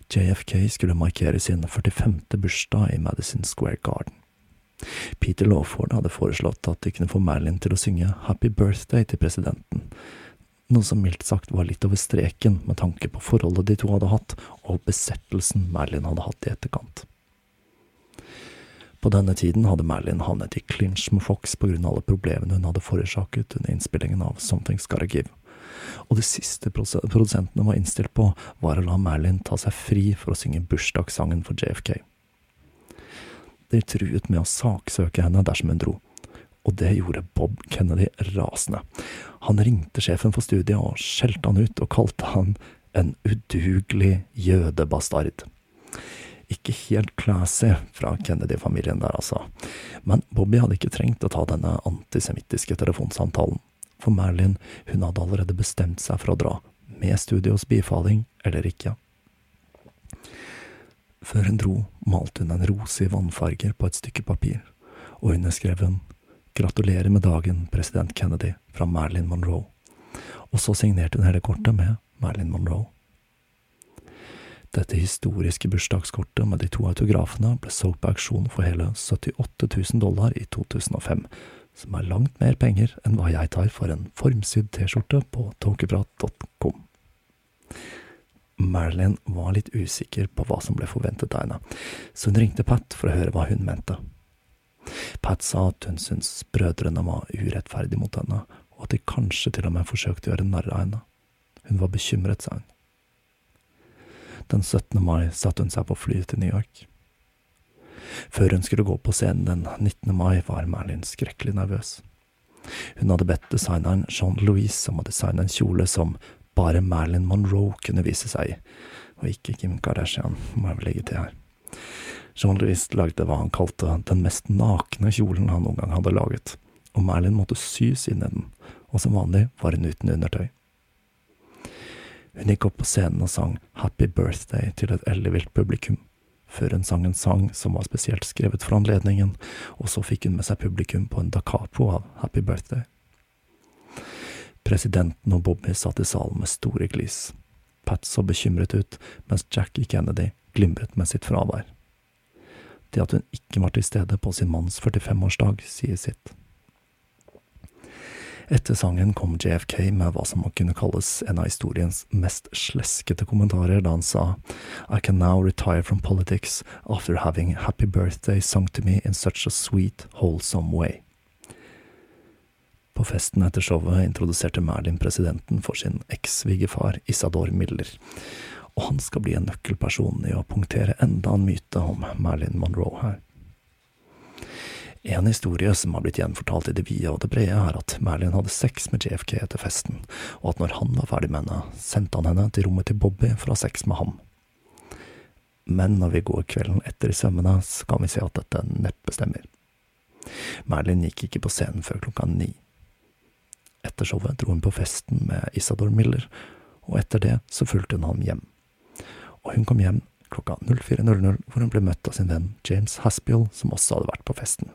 JFK skulle markere sin 45. bursdag i Madison Square Garden. Peter Lawford hadde foreslått at de kunne få Merlin til å synge Happy Birthday til presidenten, noe som mildt sagt var litt over streken med tanke på forholdet de to hadde hatt, og besettelsen Merlin hadde hatt i etterkant. På denne tiden hadde Merlin havnet i clinch med Fox på grunn av alle problemene hun hadde forårsaket under innspillingen av Something's Gotta Give, og det siste produsentene var innstilt på, var å la Merlin ta seg fri for å synge bursdagssangen for JFK. De truet med å saksøke henne dersom hun dro, og det gjorde Bob Kennedy rasende. Han ringte sjefen for studiet og skjelte han ut og kalte han en udugelig jødebastard. Ikke helt classy fra Kennedy-familien der, altså, men Bobby hadde ikke trengt å ta denne antisemittiske telefonsamtalen, for Merlin, hun hadde allerede bestemt seg for å dra, med studios bifaling eller ikke. Før hun dro, malte hun en rose i vannfarger på et stykke papir, og underskrev hun Gratulerer med dagen, president Kennedy, fra Marilyn Monroe. Og så signerte hun hele kortet med Marilyn Monroe. Dette historiske bursdagskortet med de to autografene ble solgt på auksjon for hele 78 000 dollar i 2005, som er langt mer penger enn hva jeg tar for en formsydd T-skjorte på tåkeprat.com. Marilyn var litt usikker på hva som ble forventet av henne, så hun ringte Pat for å høre hva hun mente. Pat sa at hun syntes brødrene var urettferdige mot henne, og at de kanskje til og med forsøkte å gjøre narr av henne. Hun var bekymret, sa hun. Den 17. mai satte hun seg på flyet til New York. Før hun skulle gå på scenen den 19. mai, var Merlin skrekkelig nervøs. Hun hadde bedt designeren Jean Louise om å designe en kjole som bare Marilyn Monroe kunne vise seg i, og ikke Kim Kardashian, må jeg vel legge til her. Jean-Louis lagde hva han kalte den mest nakne kjolen han noen gang hadde laget, og Merlin måtte sys inn i den, og som vanlig var hun uten undertøy. Hun gikk opp på scenen og sang Happy Birthday til et ellevilt publikum, før hun sang en sang som var spesielt skrevet for anledningen, og så fikk hun med seg publikum på en da capo av Happy Birthday. Presidenten og Bobby satt i salen med store glis. Pat så bekymret ut, mens Jackie Kennedy glimret med sitt fravær. Det at hun ikke var til stede på sin manns 45-årsdag, sier sitt. Etter sangen kom JFK med hva som må kunne kalles en av historiens mest sleskete kommentarer da han sa I can now retire from politics after having happy birthday sung to me in such a sweet, wholesome way. På festen etter showet introduserte Merlin presidenten for sin eks-svigerfar Isador Miller, og han skal bli en nøkkelperson i å punktere enda en myte om Marilyn Monroe her. En historie som har blitt gjenfortalt i det vide og det brede, er at Marilyn hadde sex med JFK etter festen, og at når han var ferdig med henne, sendte han henne til rommet til Bobby for å ha sex med ham. Men når vi går kvelden etter i sømmene, så kan vi se at dette neppe stemmer. Marilyn gikk ikke på scenen før klokka ni. Etter showet dro hun på festen med Isador Miller, og etter det så fulgte hun ham hjem og hun kom hjem klokka 04.00, hvor hun ble møtt av sin venn James Haspiel, som også hadde vært på festen.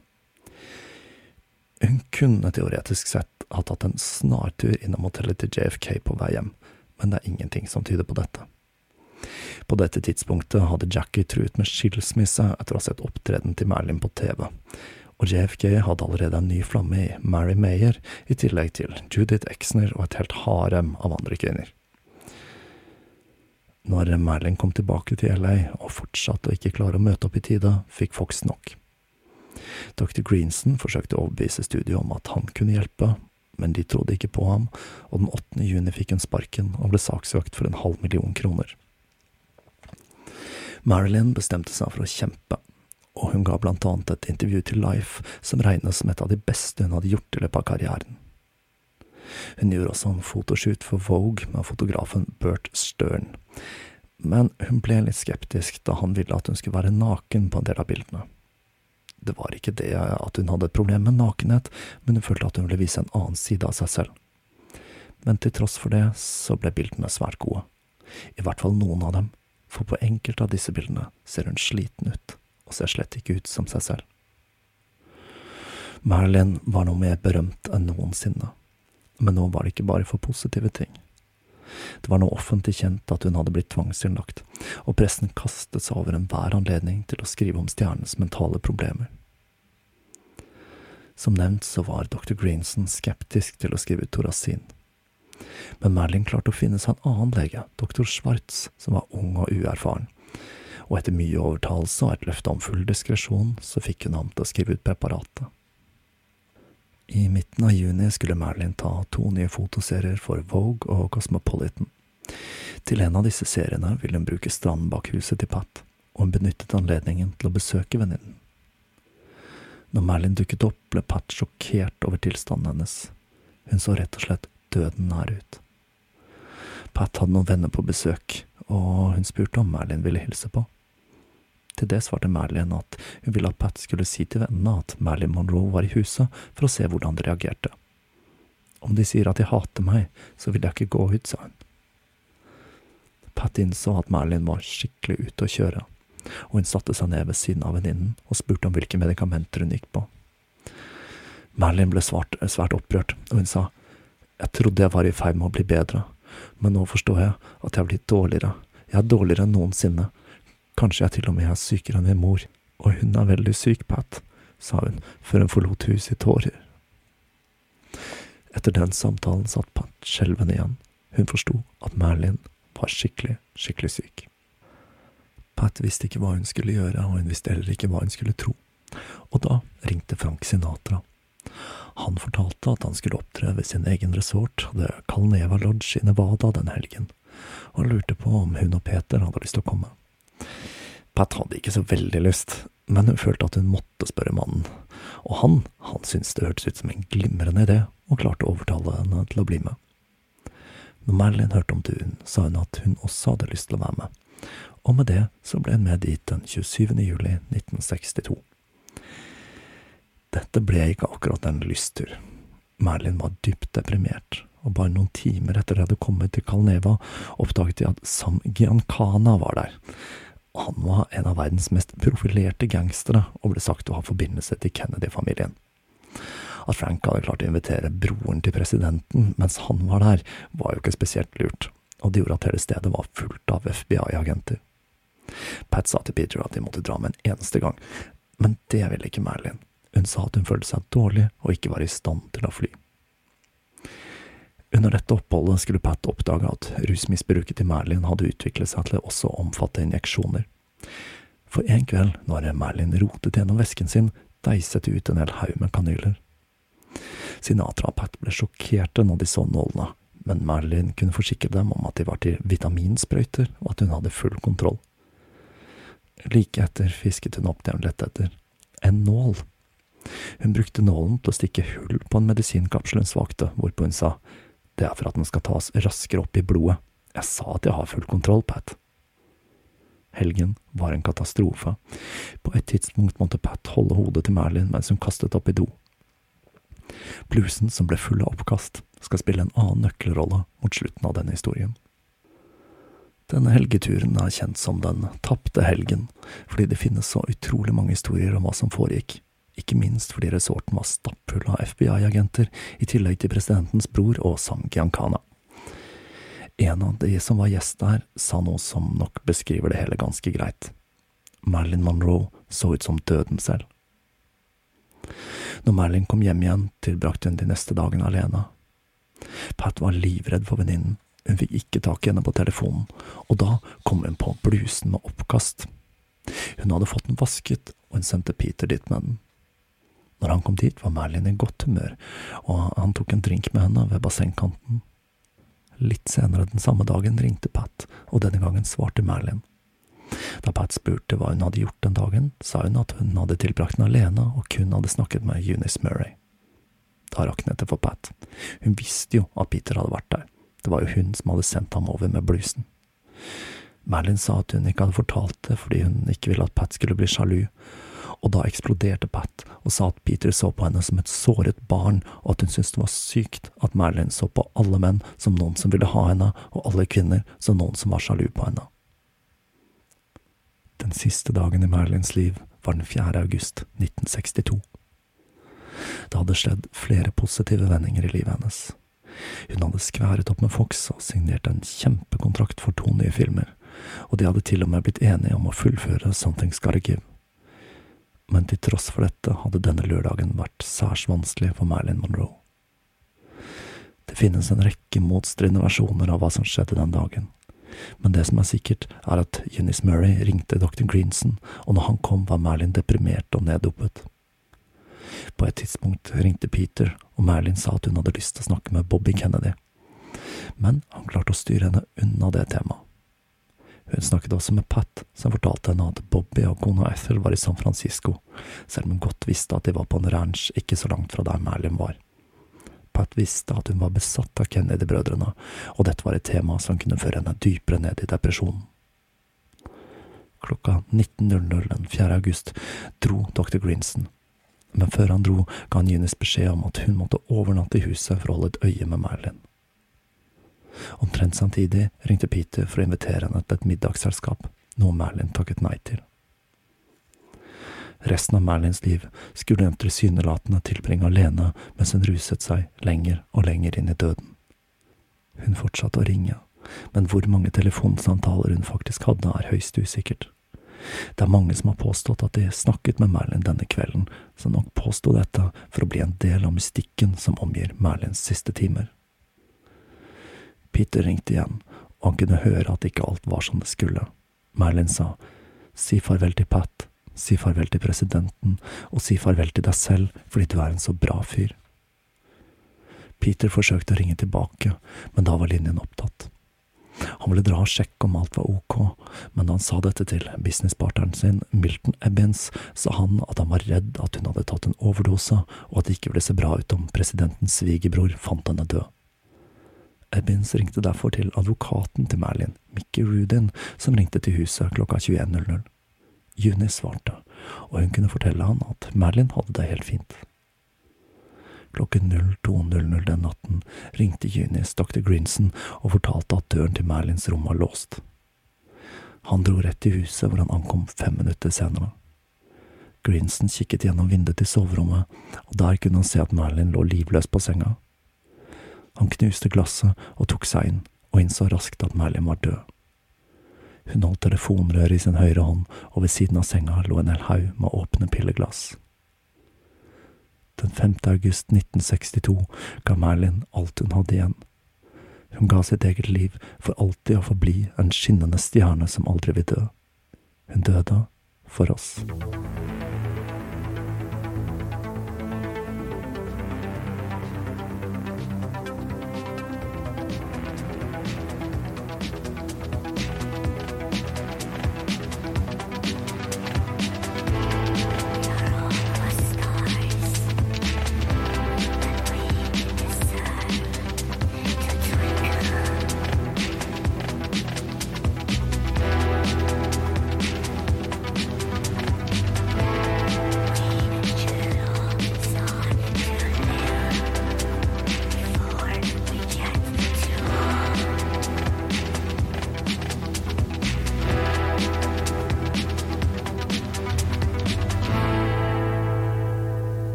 Hun kunne teoretisk sett ha tatt en snartur innom hotellet til JFK på vei hjem, men det er ingenting som tyder på dette. På dette tidspunktet hadde Jackie truet med skilsmisse etter å ha sett opptreden til Marilyn på TV, og JFK hadde allerede en ny flamme i Mary Mayer, i tillegg til Judith Exner og et helt harem av andre kvinner. Når Marilyn kom tilbake til LA og fortsatte å ikke klare å møte opp i tide, fikk Fox nok. Dr. Greenson forsøkte å overbevise studiet om at han kunne hjelpe, men de trodde ikke på ham, og den 8. juni fikk hun sparken og ble saksøkt for en halv million kroner. Marilyn bestemte seg for å kjempe, og hun ga blant annet et intervju til Life som regnes som et av de beste hun hadde gjort i løpet av karrieren. Hun gjorde også en fotoshoot for Vogue med fotografen Bert Stern, men hun ble litt skeptisk da han ville at hun skulle være naken på en del av bildene. Det var ikke det at hun hadde et problem med nakenhet, men hun følte at hun ville vise en annen side av seg selv. Men til tross for det så ble bildene svært gode, i hvert fall noen av dem, for på enkelte av disse bildene ser hun sliten ut og ser slett ikke ut som seg selv. Marilyn var nå mer berømt enn noensinne, men nå var det ikke bare for positive ting. Det var nå offentlig kjent at hun hadde blitt tvangsinnlagt, og pressen kastet seg over enhver anledning til å skrive om stjernens mentale problemer. Som nevnt så var dr. Greenson skeptisk til å skrive ut Torasin, men Merlin klarte å finne seg en annen lege, dr. Schwartz, som var ung og uerfaren, og etter mye overtalelse og et løfte om full diskresjon, så fikk hun ham til å skrive ut preparatet. I midten av juni skulle Marilyn ta to nye fotoserier for Vogue og Cosmopolitan. Til en av disse seriene ville hun bruke stranden bak huset til Pat, og hun benyttet anledningen til å besøke venninnen. Når Marilyn dukket opp, ble Pat sjokkert over tilstanden hennes. Hun så rett og slett døden nær ut. Pat hadde noen venner på besøk, og hun spurte om Marilyn ville hilse på. Til det svarte Marilyn at hun ville at Pat skulle si til vennene at Marilyn Monroe var i huset for å se hvordan de reagerte. Om de sier at de hater meg, så vil jeg ikke gå ut, sa hun. Pat innså at Marilyn var skikkelig ute å kjøre, og hun satte seg ned ved siden av venninnen og spurte om hvilke medikamenter hun gikk på. Marilyn ble svart, svært opprørt, og hun sa, jeg trodde jeg var i ferd med å bli bedre, men nå forstår jeg at jeg har blitt dårligere, jeg er dårligere enn noensinne, Kanskje jeg til og med er sykere enn min mor, og hun er veldig syk, Pat, sa hun før hun forlot huset i tårer. Etter den samtalen satt Pat skjelvende igjen. Hun forsto at Merlin var skikkelig, skikkelig syk. Pat visste ikke hva hun skulle gjøre, og hun visste heller ikke hva hun skulle tro. Og da ringte Frank Sinatra. Han fortalte at han skulle opptre ved sin egen resort, The Calneva Lodge i Nevada den helgen, og lurte på om hun og Peter hadde lyst til å komme. Pat hadde ikke så veldig lyst, men hun følte at hun måtte spørre mannen, og han, han syntes det hørtes ut som en glimrende idé, og klarte å overtale henne til å bli med. Når Marilyn hørte om turen, sa hun at hun også hadde lyst til å være med, og med det så ble hun med dit den 27. juli 1962. Dette ble ikke akkurat en lysttur. Marilyn var dypt deprimert, og bare noen timer etter de hadde kommet til Kalneva, oppdaget de at Sam Giancana var der, han var en av verdens mest profilerte gangstere og ble sagt å ha forbindelse til Kennedy-familien. At Frank hadde klart å invitere broren til presidenten mens han var der, var jo ikke spesielt lurt, og det gjorde at hele stedet var fullt av FBI-agenter. Pat sa til Peter at de måtte dra med en eneste gang, men det ville ikke Merlin. Hun sa at hun følte seg dårlig og ikke var i stand til å fly. Under dette oppholdet skulle Pat oppdage at rusmisbruket til Merlin hadde utviklet seg til å også omfatte injeksjoner. For en kveld, når Merlin rotet gjennom vesken sin, deiset det ut en hel haug med kanyler. Sinatra og Pat ble sjokkerte når de så nålene, men Merlin kunne forsikre dem om at de var til vitaminsprøyter, og at hun hadde full kontroll. Like etter fisket hun opp det hun lette etter. En nål. Hun brukte nålen til å stikke hull på en medisinkapsel hun svakte, hvorpå hun sa det er for at den skal tas raskere opp i blodet. Jeg sa at jeg har full kontroll, Pat. Helgen var en katastrofe. På et tidspunkt måtte Pat holde hodet til Merlin mens hun kastet opp i do. Blusen, som ble full av oppkast, skal spille en annen nøkkelrolle mot slutten av denne historien. Denne helgeturen er kjent som Den tapte helgen, fordi det finnes så utrolig mange historier om hva som foregikk, ikke minst fordi resorten var stappfull av FBI-agenter, i tillegg til presidentens bror og Sam Giancana. En av de som var gjest der, sa noe som nok beskriver det hele ganske greit. Marilyn Monroe så ut som døden selv. Når Marilyn kom hjem igjen, tilbrakte hun de neste dagene alene. Pat var livredd for venninnen, hun fikk ikke tak i henne på telefonen, og da kom hun på blusen med oppkast. Hun hadde fått den vasket, og hun sendte Peter dit med den. Når han kom dit, var Merlin i godt humør, og han tok en drink med henne ved bassengkanten. Litt senere den samme dagen ringte Pat, og denne gangen svarte Merlin. Da Pat spurte hva hun hadde gjort den dagen, sa hun at hun hadde tilbrakt den alene og kun hadde snakket med Eunice Murray. Da raknet det for Pat. Hun visste jo at Peter hadde vært der. Det var jo hun som hadde sendt ham over med blusen. Merlin sa at hun ikke hadde fortalt det fordi hun ikke ville at Pat skulle bli sjalu, og da eksploderte Pat og sa at Peter så på henne som et såret barn, og at hun syntes det var sykt at Marilyn så på alle menn som noen som ville ha henne, og alle kvinner som noen som var sjalu på henne. Den siste dagen i Marilyns liv var den 4. august 1962. Det hadde skjedd flere positive vendinger i livet hennes. Hun hadde skværet opp med Fox og signert en kjempekontrakt for to nye filmer, og de hadde til og med blitt enige om å fullføre Something's Gotta Give. Men til tross for dette hadde denne lørdagen vært særs vanskelig for Marilyn Monroe. Det finnes en rekke motstridende versjoner av hva som skjedde den dagen, men det som er sikkert, er at Eunice Murray ringte dr. Greenson, og når han kom, var Marilyn deprimert og neddopet. På et tidspunkt ringte Peter, og Marilyn sa at hun hadde lyst til å snakke med Bobby Kennedy. Men han klarte å styre henne unna det temaet. Hun snakket også med Pat, som fortalte henne at Bobby og kona Ethel var i San Francisco, selv om hun godt visste at de var på en ranch ikke så langt fra der Merlin var. Pat visste at hun var besatt av Kennedy-brødrene, og dette var et tema som kunne føre henne dypere ned i depresjonen. Klokka 19.00 den 4. august dro dr. Grinson, men før han dro, ga han Eunice beskjed om at hun måtte overnatte i huset for å holde et øye med Marilyn. Omtrent samtidig ringte Peter for å invitere henne til et middagsselskap, noe Merlin takket nei til. Resten av Merlins liv skulle hun tilsynelatende tilbringe alene mens hun ruset seg lenger og lenger inn i døden. Hun fortsatte å ringe, men hvor mange telefonsamtaler hun faktisk hadde, er høyst usikkert. Det er mange som har påstått at de snakket med Merlin denne kvelden, som nok påsto dette for å bli en del av mystikken som omgir Merlins siste timer. Peter ringte igjen, og han kunne høre at ikke alt var som det skulle. Merlin sa si farvel til Pat, si farvel til presidenten, og si farvel til deg selv fordi du er en så bra fyr. Peter forsøkte å ringe tilbake, men da var linjen opptatt. Han ville dra og sjekke om alt var ok, men da han sa dette til businesspartneren sin, Milton Ebbins, sa han at han var redd at hun hadde tatt en overdose, og at det ikke ville se bra ut om presidentens svigerbror fant henne død. Ebbins ringte derfor til advokaten til Merlin, Mickey Rudin, som ringte til huset klokka 21.00. Juni svarte, og hun kunne fortelle han at Merlin hadde det helt fint. Klokken 02.00 den natten ringte Eunice dr. Grinson og fortalte at døren til Merlins rom var låst. Han dro rett til huset, hvor han ankom fem minutter senere. Grinson kikket gjennom vinduet til soverommet, og der kunne han se at Merlin lå livløs på senga. Han knuste glasset og tok seg inn, og innså raskt at Merlin var død. Hun holdt telefonrøret i sin høyre hånd, og ved siden av senga lå en hel haug med åpne pilleglass. Den 5. august 1962 ga Merlin alt hun hadde igjen. Hun ga sitt eget liv for alltid å forbli en skinnende stjerne som aldri vil dø. Hun døde for oss.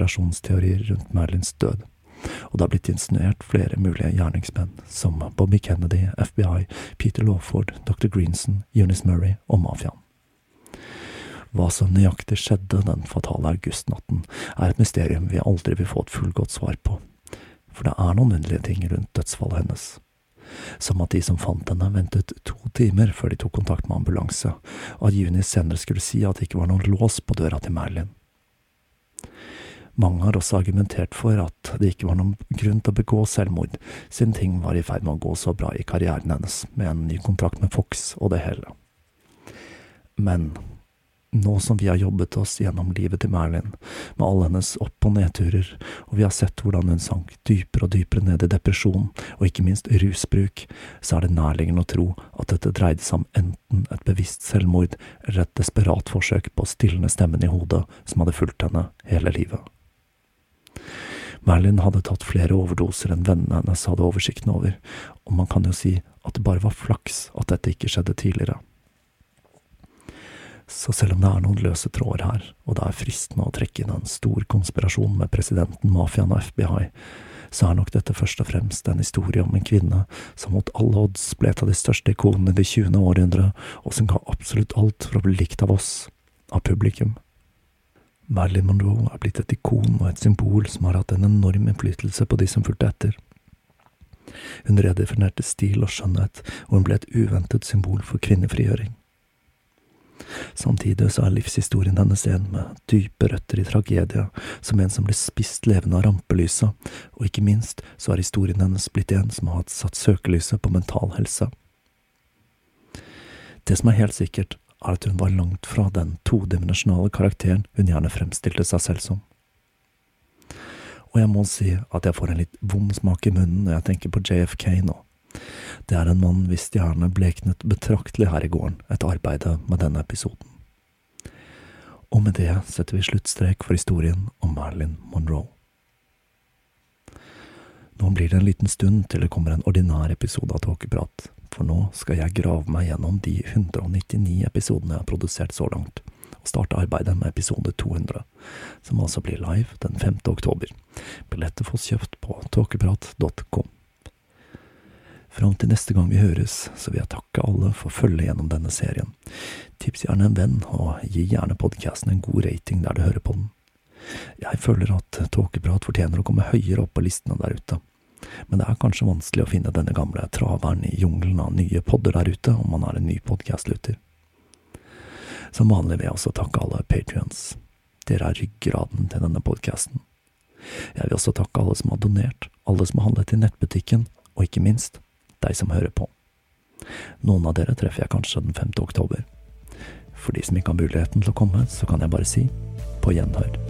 Konspirasjonsteorier rundt Merlins død. og det har blitt insinuert flere mulige gjerningsmenn, som Bobby Kennedy, FBI, Peter Lawford, Dr. Greenson, Eunice Murray og mafiaen. Hva som nøyaktig skjedde den fatale augustnatten, er et mysterium vi aldri vil få et fullgodt svar på, for det er noen underlige ting rundt dødsfallet hennes. Som at de som fant henne, ventet to timer før de tok kontakt med ambulanse, og at Juni senere skulle si at det ikke var noen lås på døra til Marilyn. Mange har også argumentert for at det ikke var noen grunn til å begå selvmord, siden ting var i ferd med å gå så bra i karrieren hennes, med en ny kontrakt med Fox og det hele. Men nå som vi har jobbet oss gjennom livet til Marilyn, med alle hennes opp- og nedturer, og vi har sett hvordan hun sank dypere og dypere ned i depresjon, og ikke minst rusbruk, så er det nærliggende å tro at dette dreide seg om enten et bevisst selvmord eller et desperat forsøk på å stilne stemmen i hodet som hadde fulgt henne hele livet. Marilyn hadde tatt flere overdoser enn vennene hennes hadde oversikten over, og man kan jo si at det bare var flaks at dette ikke skjedde tidligere. Så selv om det er noen løse tråder her, og det er fristende å trekke inn en stor konspirasjon med presidenten, mafiaen og FBI, så er nok dette først og fremst en historie om en kvinne som mot alle odds ble et av de største ikonene i det 20. århundre, og som ga absolutt alt for å bli likt av oss, av publikum. Marilyn Monroe er blitt et ikon og et symbol som har hatt en enorm innflytelse på de som fulgte etter. Hun redefinerte stil og skjønnhet, og hun ble et uventet symbol for kvinnefrigjøring. Samtidig så er livshistorien hennes en med dype røtter i tragedia, som en som ble spist levende av rampelyset, og ikke minst så er historien hennes blitt en som har satt søkelyset på mental helse. Det som er helt sikkert, er at hun var langt fra den todimensjonale karakteren hun gjerne fremstilte seg selv som. Og jeg må si at jeg får en litt vond smak i munnen når jeg tenker på JFK nå. Det er en mann hvis stjerne bleknet betraktelig her i gården etter arbeidet med denne episoden. Og med det setter vi sluttstrek for historien om Marilyn Monroe. Nå blir det en liten stund til det kommer en ordinær episode av Tåkeprat, for nå skal jeg grave meg gjennom de 199 episodene jeg har produsert så langt, og starte arbeidet med episode 200, som altså blir live den 5. oktober. Billetter fås kjøpt på tåkeprat.com. Fram til neste gang vi høres, så vil jeg takke alle for følget gjennom denne serien. Tips gjerne en venn, og gi gjerne podkasten en god rating der du hører på den. Jeg føler at Tåkeprat fortjener å komme høyere opp på listene der ute men det er kanskje vanskelig å finne denne gamle traveren i jungelen av nye podder der ute, om man er en ny podkastlytter. Som vanlig vil jeg også takke alle patrions. Dere er ryggraden til denne podkasten. Jeg vil også takke alle som har donert, alle som har handlet i nettbutikken, og ikke minst deg som hører på. Noen av dere treffer jeg kanskje den 5. oktober. For de som ikke har muligheten til å komme, så kan jeg bare si på gjenhør.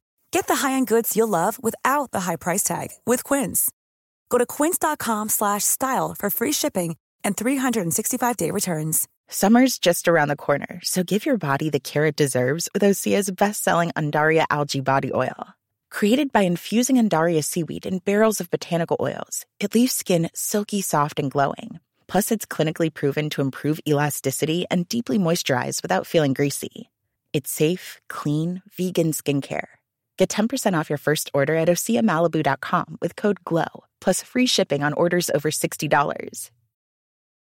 Get the high-end goods you'll love without the high price tag with Quince. Go to quince.com slash style for free shipping and 365-day returns. Summer's just around the corner, so give your body the care it deserves with Osea's best-selling Andaria Algae Body Oil. Created by infusing Andaria seaweed in barrels of botanical oils, it leaves skin silky soft and glowing. Plus, it's clinically proven to improve elasticity and deeply moisturize without feeling greasy. It's safe, clean, vegan skincare. Get 10% off your first order at oseamalibu.com with code GLOW, plus free shipping on orders over $60.